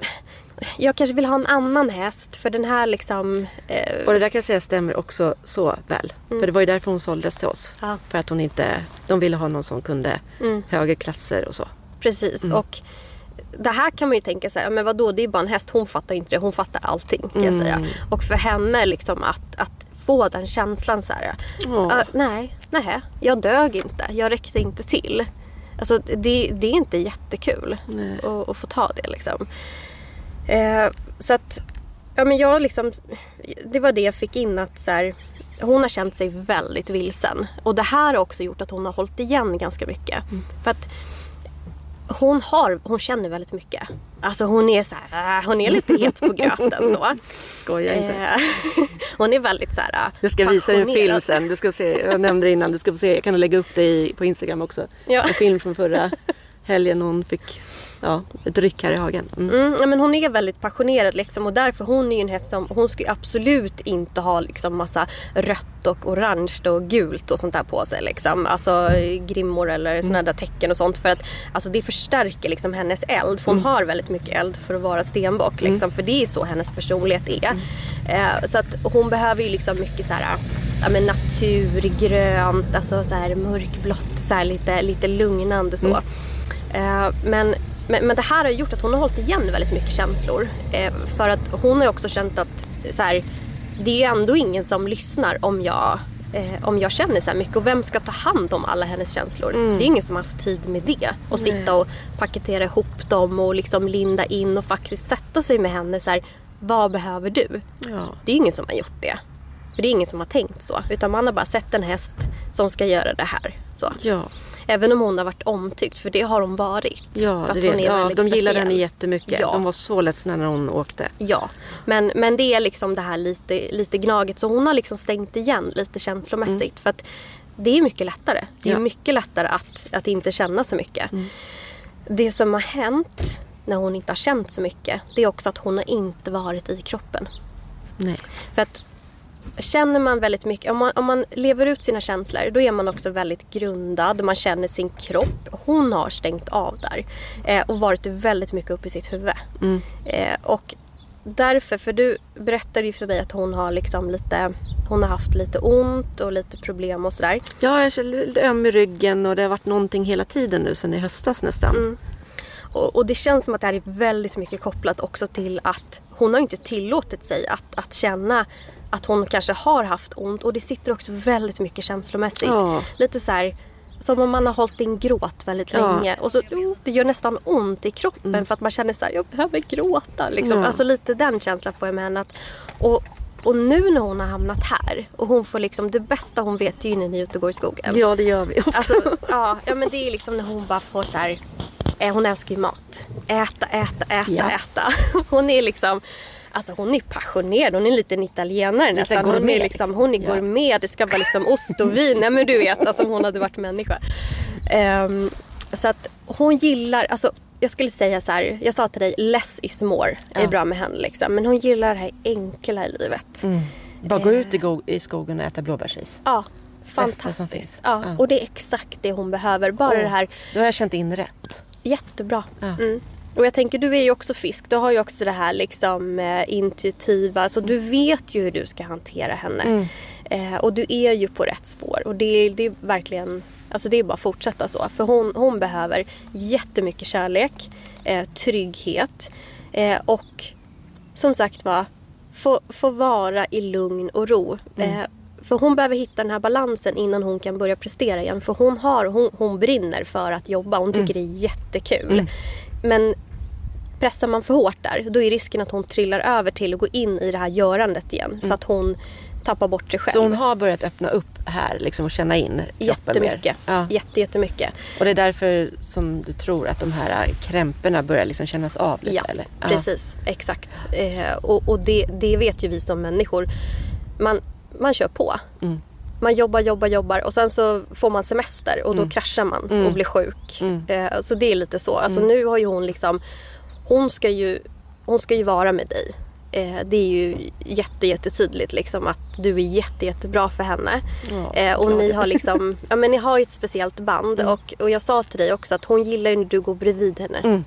[SPEAKER 2] jag kanske vill ha en annan häst för den här liksom... Eh,
[SPEAKER 1] Och det där kan jag säga stämmer också så väl. För det var ju därför hon såldes till oss.
[SPEAKER 2] Ja.
[SPEAKER 1] För att hon inte, de ville ha någon som kunde högre klasser och så.
[SPEAKER 2] Precis. Och det här kan man ju tänka sig, men vadå det är bara en häst, hon fattar inte det, hon fattar allting kan jag säga. Och för henne liksom att, att få den känslan så här,
[SPEAKER 1] Ja.
[SPEAKER 2] "Äh, nej, nej, jag dög inte, jag räckte inte till. Alltså det, det är inte jättekul att, att få ta det liksom. Eh, så att, ja men jag liksom, det var det jag fick in att så här, hon har känt sig väldigt vilsen. Och det här har också gjort att hon har hållit igen ganska mycket. För att hon, har, hon känner väldigt mycket. Alltså hon är så här, äh, hon är lite het på gröten så.
[SPEAKER 1] Skoja inte.
[SPEAKER 2] Eh, hon är väldigt så här äh,
[SPEAKER 1] Jag ska visa dig en film sen. Du ska se, jag nämnde det innan. Du ska få se. Jag kan lägga upp det på Instagram också.
[SPEAKER 2] Ja.
[SPEAKER 1] En film från förra helgen. Hon fick ja, ett ryck här i hagen. Mm.
[SPEAKER 2] Mm, ja, men hon är väldigt passionerad liksom, och därför hon är ju en häst som hon ska ju absolut inte ha liksom massa rött och orange och gult och sånt där på sig. Liksom. Alltså grimmor eller såna där tecken och sånt för att alltså, det förstärker liksom hennes eld. För hon har väldigt mycket eld för att vara stenbock liksom, för det är så hennes personlighet är. Eh, så att hon behöver ju liksom mycket så här ja, men naturgrönt, alltså så här mörkblått, så här lite, lite lugnande så. Eh, men, men, men det här har gjort att hon har hållit igen väldigt mycket känslor. Eh, för att hon har också känt att så här, det är ju ändå ingen som lyssnar om jag, eh, om jag känner så här mycket. Och vem ska ta hand om alla hennes känslor? Det är ingen som har haft tid med det. Och sitta och paketera ihop dem och liksom linda in och faktiskt sätta sig med henne så här, vad behöver du?
[SPEAKER 1] Ja.
[SPEAKER 2] Det är ingen som har gjort det. För det är ingen som har tänkt så. Utan man har bara sett en häst som ska göra det här. Så.
[SPEAKER 1] Ja,
[SPEAKER 2] Även om hon har varit omtyckt, för det har hon varit.
[SPEAKER 1] ja
[SPEAKER 2] hon
[SPEAKER 1] vet
[SPEAKER 2] är
[SPEAKER 1] ja, De gillade henne jättemycket.
[SPEAKER 2] Ja.
[SPEAKER 1] De var så ledsna när hon åkte.
[SPEAKER 2] Ja, men, men det är liksom det här lite, lite gnaget. Så hon har liksom stängt igen lite känslomässigt. För att det är mycket lättare. Det är
[SPEAKER 1] Ja.
[SPEAKER 2] mycket lättare att, att inte känna så mycket. Det som har hänt när hon inte har känt så mycket, det är också att hon har inte varit i kroppen.
[SPEAKER 1] Nej.
[SPEAKER 2] För att känner man väldigt mycket, om man, om man lever ut sina känslor då är man också väldigt grundad, man känner sin kropp. Hon har stängt av där eh, och varit väldigt mycket uppe i sitt huvud. Eh, och därför, för du berättade ju för mig att hon har liksom lite, hon har haft lite ont och lite problem och sådär.
[SPEAKER 1] Ja, jag känner lite öm i ryggen och det har varit någonting hela tiden nu sedan i höstas nästan.
[SPEAKER 2] Och, och det känns som att det här är väldigt mycket kopplat också till att hon har inte tillåtit sig att, att känna att hon kanske har haft ont och det sitter också väldigt mycket känslomässigt.
[SPEAKER 1] Ja.
[SPEAKER 2] Lite så här som om man har hållit in gråt väldigt
[SPEAKER 1] Ja.
[SPEAKER 2] länge och så oh, det gör nästan ont i kroppen för att man känner så här, jag behöver gråta. Liksom.
[SPEAKER 1] Ja.
[SPEAKER 2] Alltså lite den känslan får jag med henne. Att, och, och nu när hon har hamnat här och hon får liksom, det bästa hon vet är ju när ni är ute och går i skogen.
[SPEAKER 1] Ja, det gör vi ofta.
[SPEAKER 2] Alltså, ja, ja, men det är liksom när hon bara får så här. Eh, hon älskar ju mat. Äta, äta, äta, äta. Hon är liksom, alltså hon är passionerad. Hon är en liten italienare nästan. Hon är, liksom,
[SPEAKER 1] liksom.
[SPEAKER 2] hon är
[SPEAKER 1] Ja.
[SPEAKER 2] gourmet. Det ska vara liksom ost och vin. Nej men du vet, alltså hon hade varit människa. Ehm, så att hon gillar, alltså jag skulle säga så här, jag sa till dig less is more är
[SPEAKER 1] Ja.
[SPEAKER 2] bra med henne liksom. Men hon gillar det här enkla i livet.
[SPEAKER 1] Bara gå ut i, go- i skogen och äta blåbärsris.
[SPEAKER 2] Ja, fantastiskt. Ja,
[SPEAKER 1] Ja.
[SPEAKER 2] och det är exakt det hon behöver. Bara
[SPEAKER 1] Åh,
[SPEAKER 2] det här
[SPEAKER 1] Då har jag känt in rätt.
[SPEAKER 2] Jättebra.
[SPEAKER 1] Ja.
[SPEAKER 2] Mm. Och jag tänker, du är ju också fisk. Du har ju också det här liksom eh, intuitiva. Så du vet ju hur du ska hantera henne.
[SPEAKER 1] Mm.
[SPEAKER 2] Eh, och du är ju på rätt spår. Och det, är- det är verkligen, alltså det är bara att fortsätta så. För hon, hon behöver jättemycket kärlek, eh, trygghet eh, och som sagt var, få, få vara i lugn och ro.
[SPEAKER 1] Mm.
[SPEAKER 2] Eh, för hon behöver hitta den här balansen innan hon kan börja prestera igen. För hon, har, hon, hon brinner för att jobba. Hon tycker det är jättekul. Men pressar man för hårt där, då är risken att hon trillar över till att gå in i det här görandet igen. Så att hon tappa bort sig själv.
[SPEAKER 1] Så hon har börjat öppna upp här liksom, och känna in kroppen
[SPEAKER 2] Jättemycket.
[SPEAKER 1] mer? Ja.
[SPEAKER 2] Jätte, jättemycket.
[SPEAKER 1] Och det är därför som du tror att de här krämporna börjar liksom kännas av lite?
[SPEAKER 2] Ja,
[SPEAKER 1] eller?
[SPEAKER 2] precis. Exakt. Eh, och och det, det vet ju vi som människor. Man, man kör på.
[SPEAKER 1] Mm.
[SPEAKER 2] Man jobbar, jobbar, jobbar och sen så får man semester och då
[SPEAKER 1] Mm.
[SPEAKER 2] kraschar man och blir sjuk. Eh, så det är lite så. Alltså nu har ju hon liksom, hon ska ju, hon ska ju vara med dig. Eh, det är ju jätte, jättetydligt liksom att du är jätte, jättebra för henne.
[SPEAKER 1] Ja,
[SPEAKER 2] eh, och ni har liksom, ja men ni har ju ett speciellt band och, och jag sa till dig också att hon gillar ju när du går bredvid henne.
[SPEAKER 1] Mm.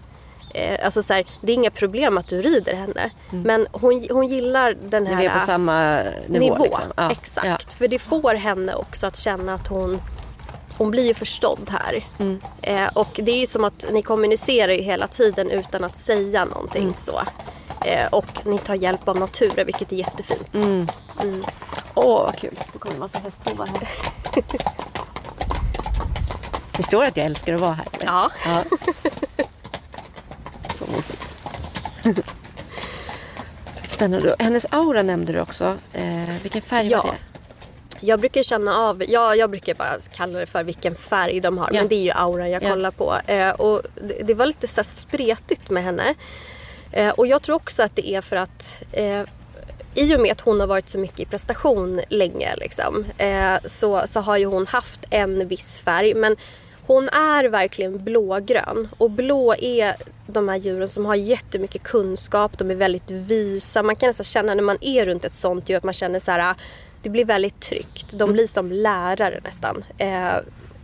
[SPEAKER 2] Eh, alltså så här, det är inga problem att du rider henne. Men hon, hon gillar den här
[SPEAKER 1] Ni är på samma nivå?
[SPEAKER 2] nivå.
[SPEAKER 1] liksom. Ja,
[SPEAKER 2] Exakt.
[SPEAKER 1] ja.
[SPEAKER 2] För det får henne också att känna att hon, hon blir ju förstådd här.
[SPEAKER 1] Mm.
[SPEAKER 2] Eh, och det är ju som att ni kommunicerar ju hela tiden utan att säga någonting.
[SPEAKER 1] Mm.
[SPEAKER 2] Så. Eh, och ni tar hjälp av naturen vilket är jättefint.
[SPEAKER 1] Mm. Åh, vad kul. Det kommer en massa hästhovar här. Förstår att jag älskar att vara här.
[SPEAKER 2] Ja.
[SPEAKER 1] ja. Så mysigt. Spännande. Hennes aura nämnde du också. Eh, vilken färg
[SPEAKER 2] Ja.
[SPEAKER 1] var det?
[SPEAKER 2] Jag brukar känna av, ja, jag brukar bara kalla det för vilken färg de har.
[SPEAKER 1] Ja.
[SPEAKER 2] Men det är ju auran jag
[SPEAKER 1] Ja.
[SPEAKER 2] kollar på. Eh, och det, det var lite så spretigt med henne. Eh, och jag tror också att det är för att eh, i och med att hon har varit så mycket i prestation länge liksom, eh, så, så har ju hon haft en viss färg. Men hon är verkligen blågrön. Och blå är de här djuren som har jättemycket kunskap. De är väldigt visa. Man kan nästan känna när man är runt ett sånt djur att man känner så här. Det blir väldigt tryggt. De blir som lärare nästan. Eh,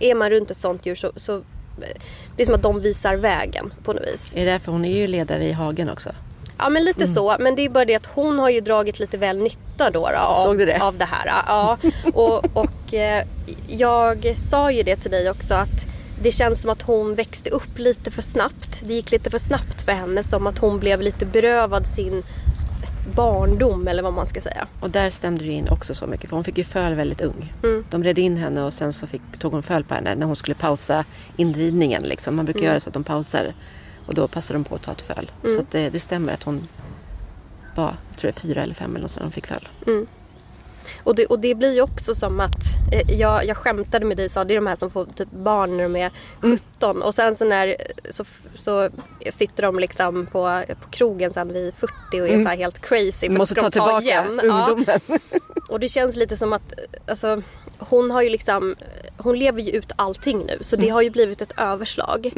[SPEAKER 2] är man runt ett sånt djur så, så det är som att de visar vägen på något vis.
[SPEAKER 1] Är det därför hon är ju ledare i hagen också?
[SPEAKER 2] Ja men lite så. Men det är bara det att hon har ju dragit lite väl nytta då, då av,
[SPEAKER 1] det?
[SPEAKER 2] av det här. Ja. Och, och eh, jag sa ju det till dig också att det känns som att hon växte upp lite för snabbt. Det gick lite för snabbt för henne. Som att hon blev lite berövad sin barndom eller vad man ska säga.
[SPEAKER 1] Och där stämde det in också så mycket för hon fick ju föl väldigt ung.
[SPEAKER 2] Mm.
[SPEAKER 1] De red in henne och sen så fick, tog hon föl på henne när hon skulle pausa inridningen. Liksom. Man brukar göra så att de pausar och då passar de på att ta ett föl. Så att det, det stämmer att hon var, jag tror det är fyra eller fem eller något sånt, hon fick föl.
[SPEAKER 2] Och det, och det blir ju också som att, eh, jag, jag skämtade med dig och sa det är de här som får typ barn när de är 17 och sen så när så, så sitter de liksom på, på krogen sen vid 40 och är så här helt crazy. För
[SPEAKER 1] måste ta tillbaka
[SPEAKER 2] igen. Ja.
[SPEAKER 1] ungdomen.
[SPEAKER 2] Och det känns lite som att alltså, hon har ju liksom, hon lever ju ut allting nu så
[SPEAKER 1] Mm.
[SPEAKER 2] det har ju blivit ett överslag.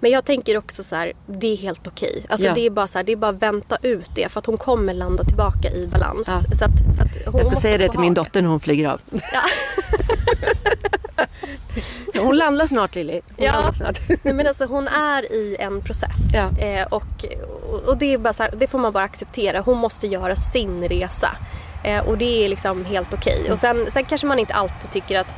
[SPEAKER 2] Men jag tänker också så här, det är helt okej. Alltså
[SPEAKER 1] Ja.
[SPEAKER 2] det är bara så här, det är bara vänta ut det för att hon kommer landa tillbaka i balans.
[SPEAKER 1] Ja.
[SPEAKER 2] Så att, så att
[SPEAKER 1] Jag ska säga det till min dotter när hon flyger av.
[SPEAKER 2] Ja.
[SPEAKER 1] Hon landar snart Lilly. Hon
[SPEAKER 2] Ja.
[SPEAKER 1] landar snart.
[SPEAKER 2] Nej, men alltså, hon är i en process. Eh, och och det, är bara så här, det får man bara acceptera. Hon måste göra sin resa. Eh, och det är liksom helt okej. Och sen, sen kanske man inte alltid tycker att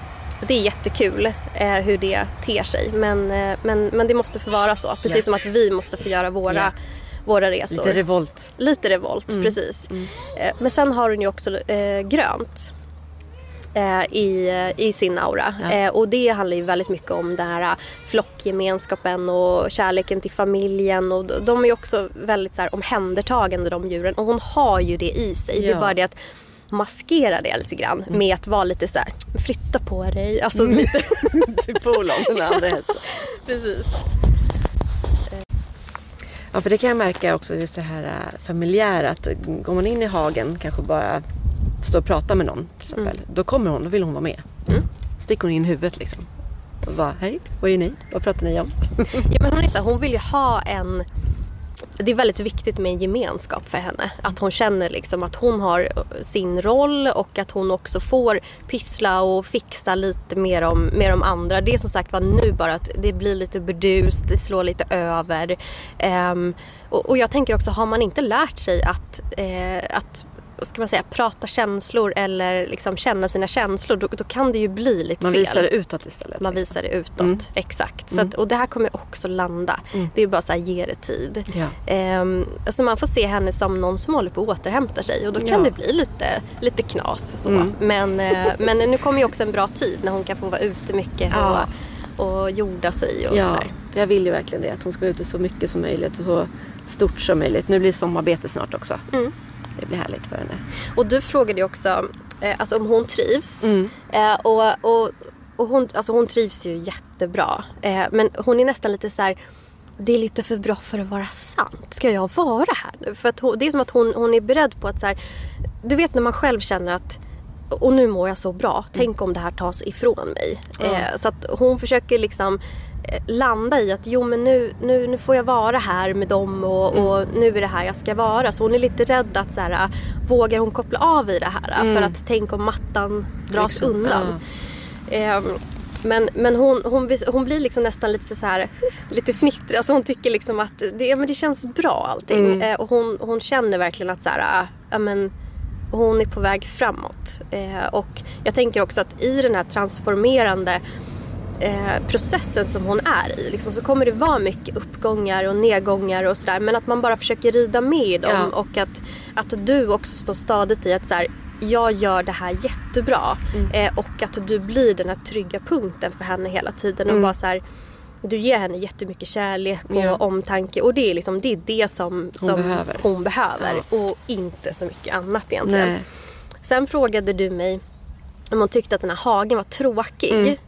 [SPEAKER 2] det är jättekul eh, hur det ter sig. Men, eh, men, men det måste få vara så. Precis
[SPEAKER 1] Ja.
[SPEAKER 2] som att vi måste få göra våra,
[SPEAKER 1] Ja.
[SPEAKER 2] våra resor.
[SPEAKER 1] Lite revolt.
[SPEAKER 2] Lite revolt, precis. Eh, Men sen har hon ju också eh, grönt i, i sin aura.
[SPEAKER 1] Ja.
[SPEAKER 2] Eh, och det handlar ju väldigt mycket om den här flockgemenskapen och kärleken till familjen. Och de är ju också väldigt så här, omhändertagande de djuren. Och hon har ju det i sig. Det är
[SPEAKER 1] Ja. Mm.
[SPEAKER 2] bara det att maskera det lite grann med att vara lite så här, flytta på dig. Alltså lite,
[SPEAKER 1] till polon, den andra hästen.
[SPEAKER 2] precis.
[SPEAKER 1] Ja, för det kan jag märka också, det är så här familjära, att går man in i hagen, kanske bara står och pratar med någon till exempel, då kommer hon, då vill hon vara med. Sticker hon in huvudet liksom. Och bara, hej, vad är ni? Vad pratar ni om?
[SPEAKER 2] Ja, men hon, är så hon vill ju ha en... Det är väldigt viktigt med en gemenskap för henne. Att hon känner liksom att hon har sin roll och att hon också får pyssla och fixa lite mer om, med de andra. Det är som sagt var nu bara att det blir lite burdust, det slår lite över. Ehm, och, och jag tänker också, har man inte lärt sig att, eh, att ska man säga, prata känslor eller liksom känna sina känslor, då, då kan det ju bli lite
[SPEAKER 1] Man
[SPEAKER 2] fel.
[SPEAKER 1] visar det utåt istället.
[SPEAKER 2] Man
[SPEAKER 1] liksom.
[SPEAKER 2] visar det utåt. Exakt. Så att, och det här kommer också landa. Det är bara så här, ge det tid.
[SPEAKER 1] Ja.
[SPEAKER 2] Ehm, alltså man får se henne som någon som håller på att återhämta sig och då kan
[SPEAKER 1] Ja.
[SPEAKER 2] det bli lite, lite knas. Så. Men, eh, men nu kommer ju också en bra tid när hon kan få vara ute mycket
[SPEAKER 1] Ja.
[SPEAKER 2] och, och jorda sig och
[SPEAKER 1] Ja,
[SPEAKER 2] sådär.
[SPEAKER 1] jag vill ju verkligen det. Att hon ska vara ute så mycket som möjligt och så stort som möjligt. Nu blir det sommarbete snart också.
[SPEAKER 2] Mm.
[SPEAKER 1] Det blir härligt för henne.
[SPEAKER 2] Och du frågade ju också eh, alltså om hon trivs.
[SPEAKER 1] Mm.
[SPEAKER 2] Eh, och, och, och hon, alltså hon trivs ju jättebra. Eh, men hon är nästan lite så här. Det är lite för bra för att vara sant. Ska jag vara här nu? För att hon, det är som att hon, hon är beredd på att så här, Du vet när man själv känner att och nu mår jag så bra. Tänk om det här tas ifrån mig. Eh, så att hon försöker liksom landa i att jo men nu, nu, nu får jag vara här med dem och, och nu är det här jag ska vara. Så hon är lite rädd att så här, äh, vågar hon koppla av i det här? För att tänk om mattan dras
[SPEAKER 1] Liksom,
[SPEAKER 2] undan. Ehm, men men hon, hon, hon blir liksom nästan lite så här, lite fnittrig. Alltså hon tycker liksom att det, men det känns bra allting. Eh, och hon, hon känner verkligen att så här, äh, ja, men, hon är på väg framåt. Eh, och jag tänker också att i den här transformerande eh, processen som hon är i liksom, så kommer det vara mycket uppgångar och nedgångar och sådär. Men att man bara försöker rida med i dem
[SPEAKER 1] Ja.
[SPEAKER 2] och att, att du också står stadigt i att så här, jag gör det här jättebra. Eh, och att du blir den här trygga punkten för henne hela tiden. Och bara så här, du ger henne jättemycket kärlek och
[SPEAKER 1] Ja.
[SPEAKER 2] omtanke. Och det är, liksom, det, är det som, som
[SPEAKER 1] behöver.
[SPEAKER 2] hon behöver. Och inte så mycket annat egentligen.
[SPEAKER 1] Nej.
[SPEAKER 2] Sen frågade du mig om hon tyckte att den här hagen var tråkig.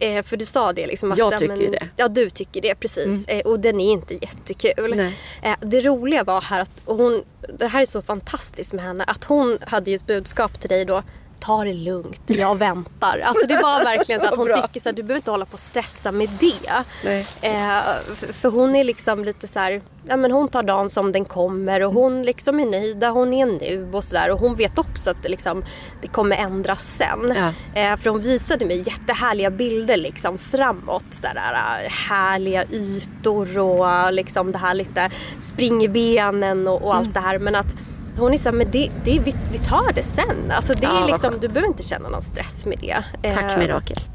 [SPEAKER 2] Eh, för du sa det liksom att...
[SPEAKER 1] Jag
[SPEAKER 2] ja,
[SPEAKER 1] tycker ju det.
[SPEAKER 2] Ja, du tycker det precis. Eh, och den är inte jättekul. Eh, det roliga var här att hon... Det här är så fantastiskt med henne. Att hon hade ju ett budskap till dig då. Ta det lugnt, jag väntar. Alltså det var verkligen så att hon tycker så att du behöver inte hålla på och stressa med det.
[SPEAKER 1] Nej.
[SPEAKER 2] Eh, för, för hon är liksom lite så här, ja men hon tar dagen som den kommer och hon liksom är nöjd där hon är nu och sådär. Och hon vet också att det, liksom, det kommer ändras sen.
[SPEAKER 1] Ja.
[SPEAKER 2] Eh, för hon visade mig jättehärliga bilder liksom framåt. Sådär, äh, härliga ytor och liksom det här lite spring i benen och, och allt
[SPEAKER 1] Mm.
[SPEAKER 2] det här. Men att hon är såhär, men det, det, vi, vi tar det sen. Alltså det
[SPEAKER 1] Ja,
[SPEAKER 2] är liksom, du behöver inte känna någon stress med det.
[SPEAKER 1] Tack
[SPEAKER 2] Eh,
[SPEAKER 1] Mirakel.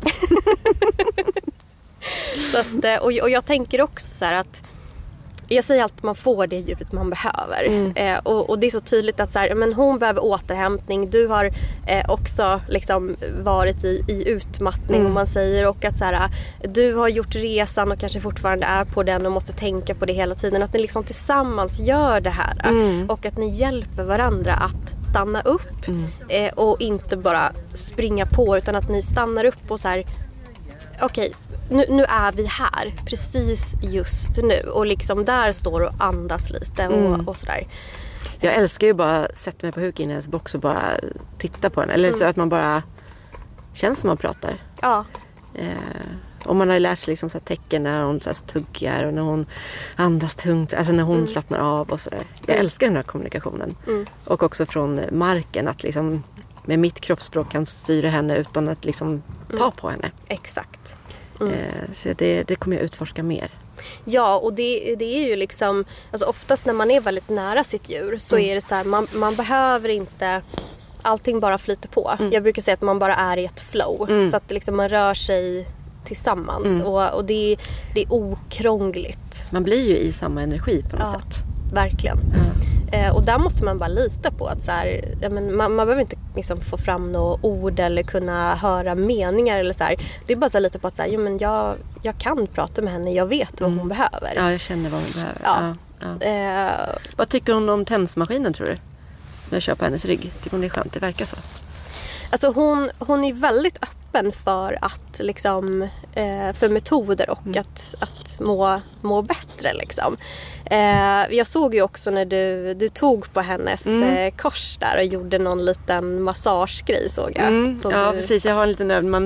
[SPEAKER 2] så att, eh, och, och jag tänker också så här att jag säger alltid att man får det djuret man behöver.
[SPEAKER 1] Mm.
[SPEAKER 2] Eh, och, och det är så tydligt att så här, men hon behöver återhämtning. Du har eh, också liksom varit i, i utmattning
[SPEAKER 1] Mm.
[SPEAKER 2] om man säger. Och att så här, du har gjort resan och kanske fortfarande är på den och måste tänka på det hela tiden. Att ni liksom tillsammans gör det här.
[SPEAKER 1] Mm.
[SPEAKER 2] Och att ni hjälper varandra att stanna upp.
[SPEAKER 1] Mm.
[SPEAKER 2] Eh, och inte bara springa på utan att ni stannar upp och så här okej, nu, nu är vi här precis just nu och liksom där står och andas lite och,
[SPEAKER 1] Mm.
[SPEAKER 2] och sådär.
[SPEAKER 1] Jag älskar ju bara att sätta mig på huk i hennes box och bara titta på den. Eller
[SPEAKER 2] Mm.
[SPEAKER 1] så att man bara känns som man pratar.
[SPEAKER 2] Ja,
[SPEAKER 1] Eh, och man har ju lärt sig liksom så tecken när hon så tuggar och när hon andas tungt. Alltså när hon
[SPEAKER 2] Mm.
[SPEAKER 1] slappnar av och sådär. Jag älskar den här kommunikationen.
[SPEAKER 2] Mm.
[SPEAKER 1] Och också från marken att liksom med mitt kroppsspråk kan styra henne utan att liksom ta
[SPEAKER 2] Mm.
[SPEAKER 1] på henne.
[SPEAKER 2] exakt.
[SPEAKER 1] Eh, så det, det kommer jag utforska mer.
[SPEAKER 2] Ja, och det, det är ju liksom, alltså oftast när man är väldigt nära sitt djur så
[SPEAKER 1] Mm.
[SPEAKER 2] är det så här, man, man behöver inte Allting bara flyter på.
[SPEAKER 1] Mm.
[SPEAKER 2] Jag brukar säga att man bara är i ett flow. Så att liksom man rör sig tillsammans.
[SPEAKER 1] Mm.
[SPEAKER 2] Och, och det, är- det är okrångligt.
[SPEAKER 1] Man blir ju i samma energi på något
[SPEAKER 2] Ja.
[SPEAKER 1] sätt.
[SPEAKER 2] Verkligen. Eh, och där måste man bara lita på att så här, ja, men man, man behöver inte liksom få fram några ord eller kunna höra meningar. Eller så här. Det är bara här lite på att så här, jo, men jag, jag kan prata med henne, jag vet vad hon behöver.
[SPEAKER 1] Ja, jag känner vad hon behöver.
[SPEAKER 2] Ja.
[SPEAKER 1] Ja, ja.
[SPEAKER 2] Eh,
[SPEAKER 1] Vad tycker hon om tensmaskinen tror du? Som jag kör på hennes rygg. Tycker hon det är skönt? Det verkar så.
[SPEAKER 2] Alltså hon, hon är väldigt öppen för att liksom, eh, för metoder och att, att må, må bättre. Liksom. Eh, jag såg ju också när du, du tog på hennes eh, kors där och gjorde någon liten massagegrej såg jag.
[SPEAKER 1] Mm,
[SPEAKER 2] Som
[SPEAKER 1] ja,
[SPEAKER 2] du-
[SPEAKER 1] precis. Jag har en liten övning. Man,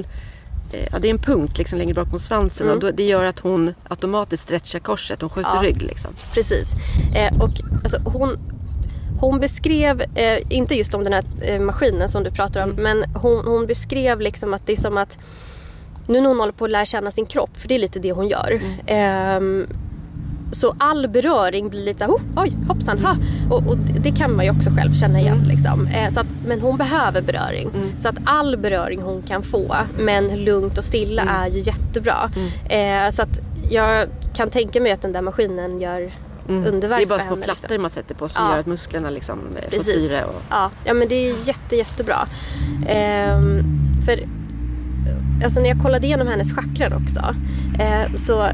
[SPEAKER 1] eh, ja, det är en punkt liksom längre bak mot svansen och då, det gör att hon automatiskt stretchar korset. Hon skjuter
[SPEAKER 2] Ja.
[SPEAKER 1] rygg liksom.
[SPEAKER 2] Precis. Eh, och alltså, hon, hon beskrev, eh, inte just om den här eh, maskinen som du pratar om, men hon, hon beskrev liksom att det är som att nu när hon håller på att lära känna sin kropp, för det är lite det hon gör. ehm, så all beröring blir lite såhär, oh, oj, hoppsan, ha. Och, och det kan man ju också själv känna igen. Liksom. Eh, så att, men hon behöver beröring. Så att all beröring hon kan få, men lugnt och stilla, är ju jättebra. Eh, så att jag kan tänka mig att den där maskinen gör underverk
[SPEAKER 1] Det är bara små
[SPEAKER 2] henne.
[SPEAKER 1] plattor
[SPEAKER 2] liksom.
[SPEAKER 1] man sätter på som
[SPEAKER 2] Ja.
[SPEAKER 1] gör att musklerna liksom eh, får syre. Och...
[SPEAKER 2] Ja, ja, men det är jätte, jättebra. Ehm, för alltså när jag kollade igenom hennes chakran också eh, så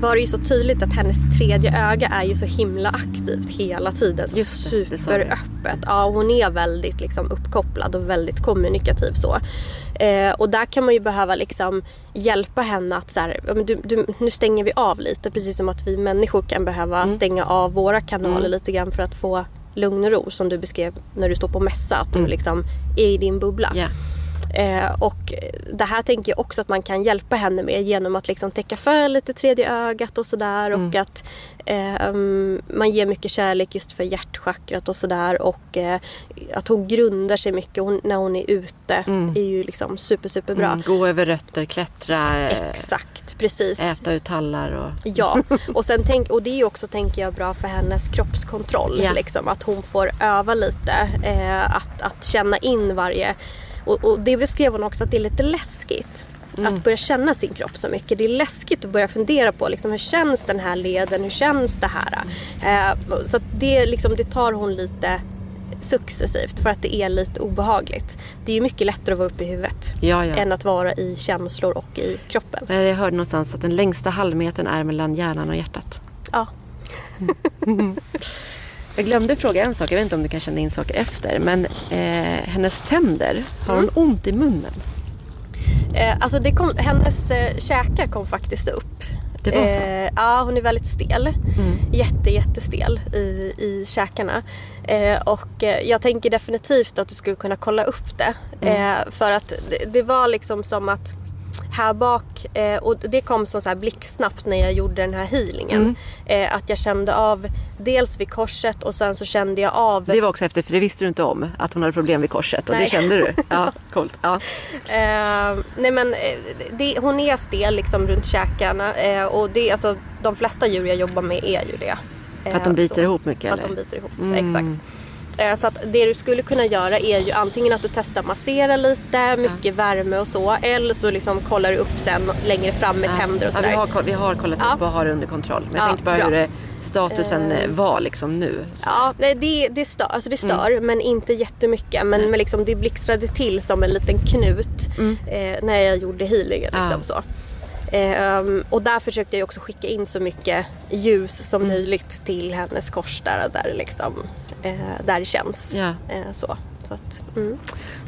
[SPEAKER 2] var det ju så tydligt att hennes tredje öga är ju så himla aktivt hela tiden. Så
[SPEAKER 1] Just det,
[SPEAKER 2] superöppet. Ja, hon är väldigt liksom, uppkopplad och väldigt kommunikativ så. Eh, och där kan man ju behöva liksom hjälpa henne att så här, du, du, nu stänger vi av lite. Precis som att vi människor kan behöva
[SPEAKER 1] Mm.
[SPEAKER 2] stänga av våra kanaler lite grann för att få lugn och ro. Som du beskrev när du står på mässa. Att du liksom är i din bubbla.
[SPEAKER 1] Ja.
[SPEAKER 2] Eh, och det här tänker jag också att man kan hjälpa henne med genom att liksom täcka för lite tredje ögat och sådär. Och att eh, man ger mycket kärlek just för hjärtchakrat och sådär. Och eh, att hon grundar sig mycket hon, när hon är ute är ju liksom super, super bra.
[SPEAKER 1] Mm, gå över rötter, klättra, eh,
[SPEAKER 2] Exakt, precis.
[SPEAKER 1] äta ut tallar och...
[SPEAKER 2] Ja, och, sen tänk, och det är ju också tänker jag bra för hennes kroppskontroll.
[SPEAKER 1] Ja.
[SPEAKER 2] Liksom, att hon får öva lite. Eh, att, att känna in varje... Och, och det beskrev hon också att det är lite läskigt. Att börja känna sin kropp så mycket. Det är läskigt att börja fundera på liksom, hur känns den här leden, hur känns det här? Eh, så det, liksom, det tar hon lite successivt för att det är lite obehagligt. Det är ju mycket lättare att vara uppe i huvudet
[SPEAKER 1] Ja, ja.
[SPEAKER 2] än att vara i känslor och i kroppen.
[SPEAKER 1] Nej, Jag hörde någonstans att den längsta halvmetern är mellan hjärnan och hjärtat.
[SPEAKER 2] Ja.
[SPEAKER 1] Jag glömde fråga en sak, jag vet inte om du kan känna in saker efter. Men eh, hennes tänder, har hon ont i munnen?
[SPEAKER 2] Eh, alltså det kom, hennes eh, käkar kom faktiskt upp.
[SPEAKER 1] Det var så?
[SPEAKER 2] Eh, ja, hon är väldigt stel. Jätte, jättestel i, i käkarna. Eh, och eh, jag tänker definitivt att du skulle kunna kolla upp det. Eh, för att det, det var liksom som att här bak, eh, och det kom som så här blixtsnabbt när jag gjorde den här healingen. Eh, att jag kände av dels vid korset och sen så kände jag av
[SPEAKER 1] Det var också efter, för det visste du inte om, att hon hade problem vid korset. Och
[SPEAKER 2] Nej.
[SPEAKER 1] det kände du? Ja, coolt. Ja.
[SPEAKER 2] Eh, nej men det, hon är stel liksom runt käkarna eh, och det, är alltså, de flesta djur jag jobbar med är ju det.
[SPEAKER 1] För att de biter
[SPEAKER 2] så.
[SPEAKER 1] ihop mycket,
[SPEAKER 2] För att
[SPEAKER 1] eller? Mm.
[SPEAKER 2] de biter ihop, exakt. Eh, Så att det du skulle kunna göra är ju antingen att du testar massera lite, mycket värme och så. Eller så liksom kollar du upp sen längre fram med tänder och
[SPEAKER 1] Ja, vi,
[SPEAKER 2] sådär.
[SPEAKER 1] har, vi har kollat
[SPEAKER 2] Ja.
[SPEAKER 1] upp och har det under kontroll. Men jag
[SPEAKER 2] Ja,
[SPEAKER 1] tänkte bara
[SPEAKER 2] bra.
[SPEAKER 1] hur det, statusen eh, var liksom nu. Så.
[SPEAKER 2] Ja, det, det stör, alltså det stör
[SPEAKER 1] Mm.
[SPEAKER 2] men inte jättemycket. Men, men liksom, det blixtrade till som en liten knut eh, när jag gjorde healingen.
[SPEAKER 1] Mm. Ja.
[SPEAKER 2] Liksom, så. Ehm, och där försökte jag också skicka in så mycket ljus som
[SPEAKER 1] Mm.
[SPEAKER 2] möjligt till hennes kors där, där, liksom, eh, där det känns.
[SPEAKER 1] Ja.
[SPEAKER 2] Eh, så. Så att, mm.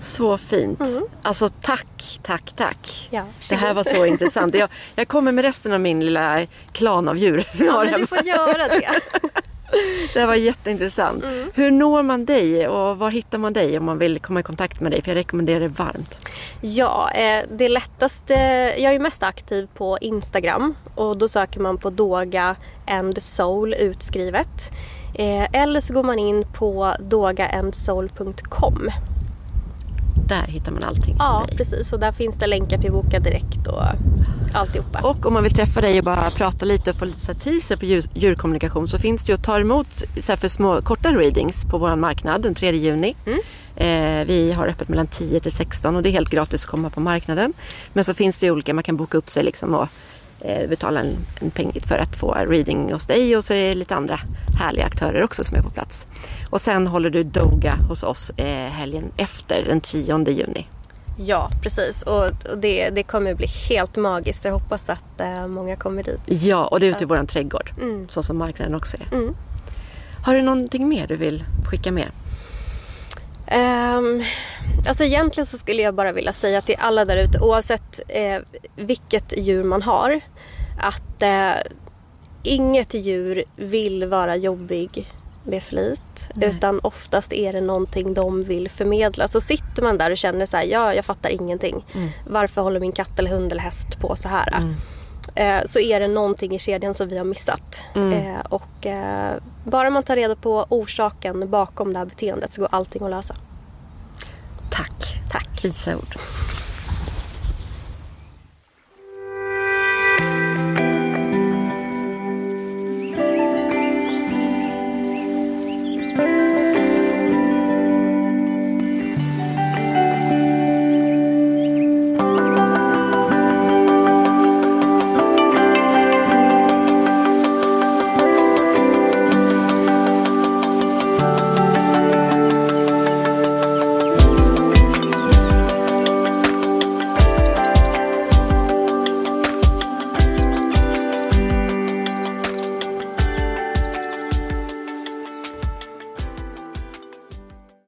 [SPEAKER 1] Så fint. Alltså tack, tack, tack.
[SPEAKER 2] Ja,
[SPEAKER 1] det här var så intressant. Jag, jag kommer med resten av min lilla klan av djur som jag
[SPEAKER 2] ja,
[SPEAKER 1] har
[SPEAKER 2] men
[SPEAKER 1] hemma.
[SPEAKER 2] du får göra det.
[SPEAKER 1] Det här var jätteintressant. Hur når man dig och var hittar man dig om man vill komma i kontakt med dig? För jag rekommenderar det varmt.
[SPEAKER 2] Ja, eh, det lättaste... Jag är mest aktiv på Instagram och då söker man på Doga and Soul utskrivet. Eh, eller så går man in på dogaandsoul.com.
[SPEAKER 1] Där hittar man allting
[SPEAKER 2] Ja, precis. Och där finns det länkar till Boka Direkt och alltihopa.
[SPEAKER 1] Och om man vill träffa dig och bara prata lite och få lite teaser på djur, djurkommunikation så finns det ju att ta emot så för små korta readings på vår marknad den 3 juni. Eh, vi har öppet mellan 10 till 16 och det är helt gratis att komma på marknaden. Men så finns det ju olika, man kan boka upp sig liksom och betala en, en peng för att få reading hos dig och så är det lite andra härliga aktörer också som är på plats. Och sen håller du Doga hos oss eh, helgen efter den 10 juni.
[SPEAKER 2] Ja, precis. Och det, det kommer bli helt magiskt. Jag hoppas att eh, många kommer dit.
[SPEAKER 1] Ja, och det är ute i vår trädgård. Så som marknaden också är.
[SPEAKER 2] Mm.
[SPEAKER 1] Har du någonting mer du vill skicka med?
[SPEAKER 2] Um, alltså egentligen så skulle jag bara vilja säga till alla där ute oavsett eh, vilket djur man har att eh, inget djur vill vara jobbig med flit utan oftast är det någonting de vill förmedla. Så sitter man där och känner så här, ja jag fattar ingenting. Varför håller min katt eller hund eller häst på så här? Eh, så är det någonting i kedjan som vi har missat. Eh, och eh, bara man tar reda på orsaken bakom det här beteendet så går allting att lösa.
[SPEAKER 1] Tack.
[SPEAKER 2] Tack.
[SPEAKER 1] Visa ord.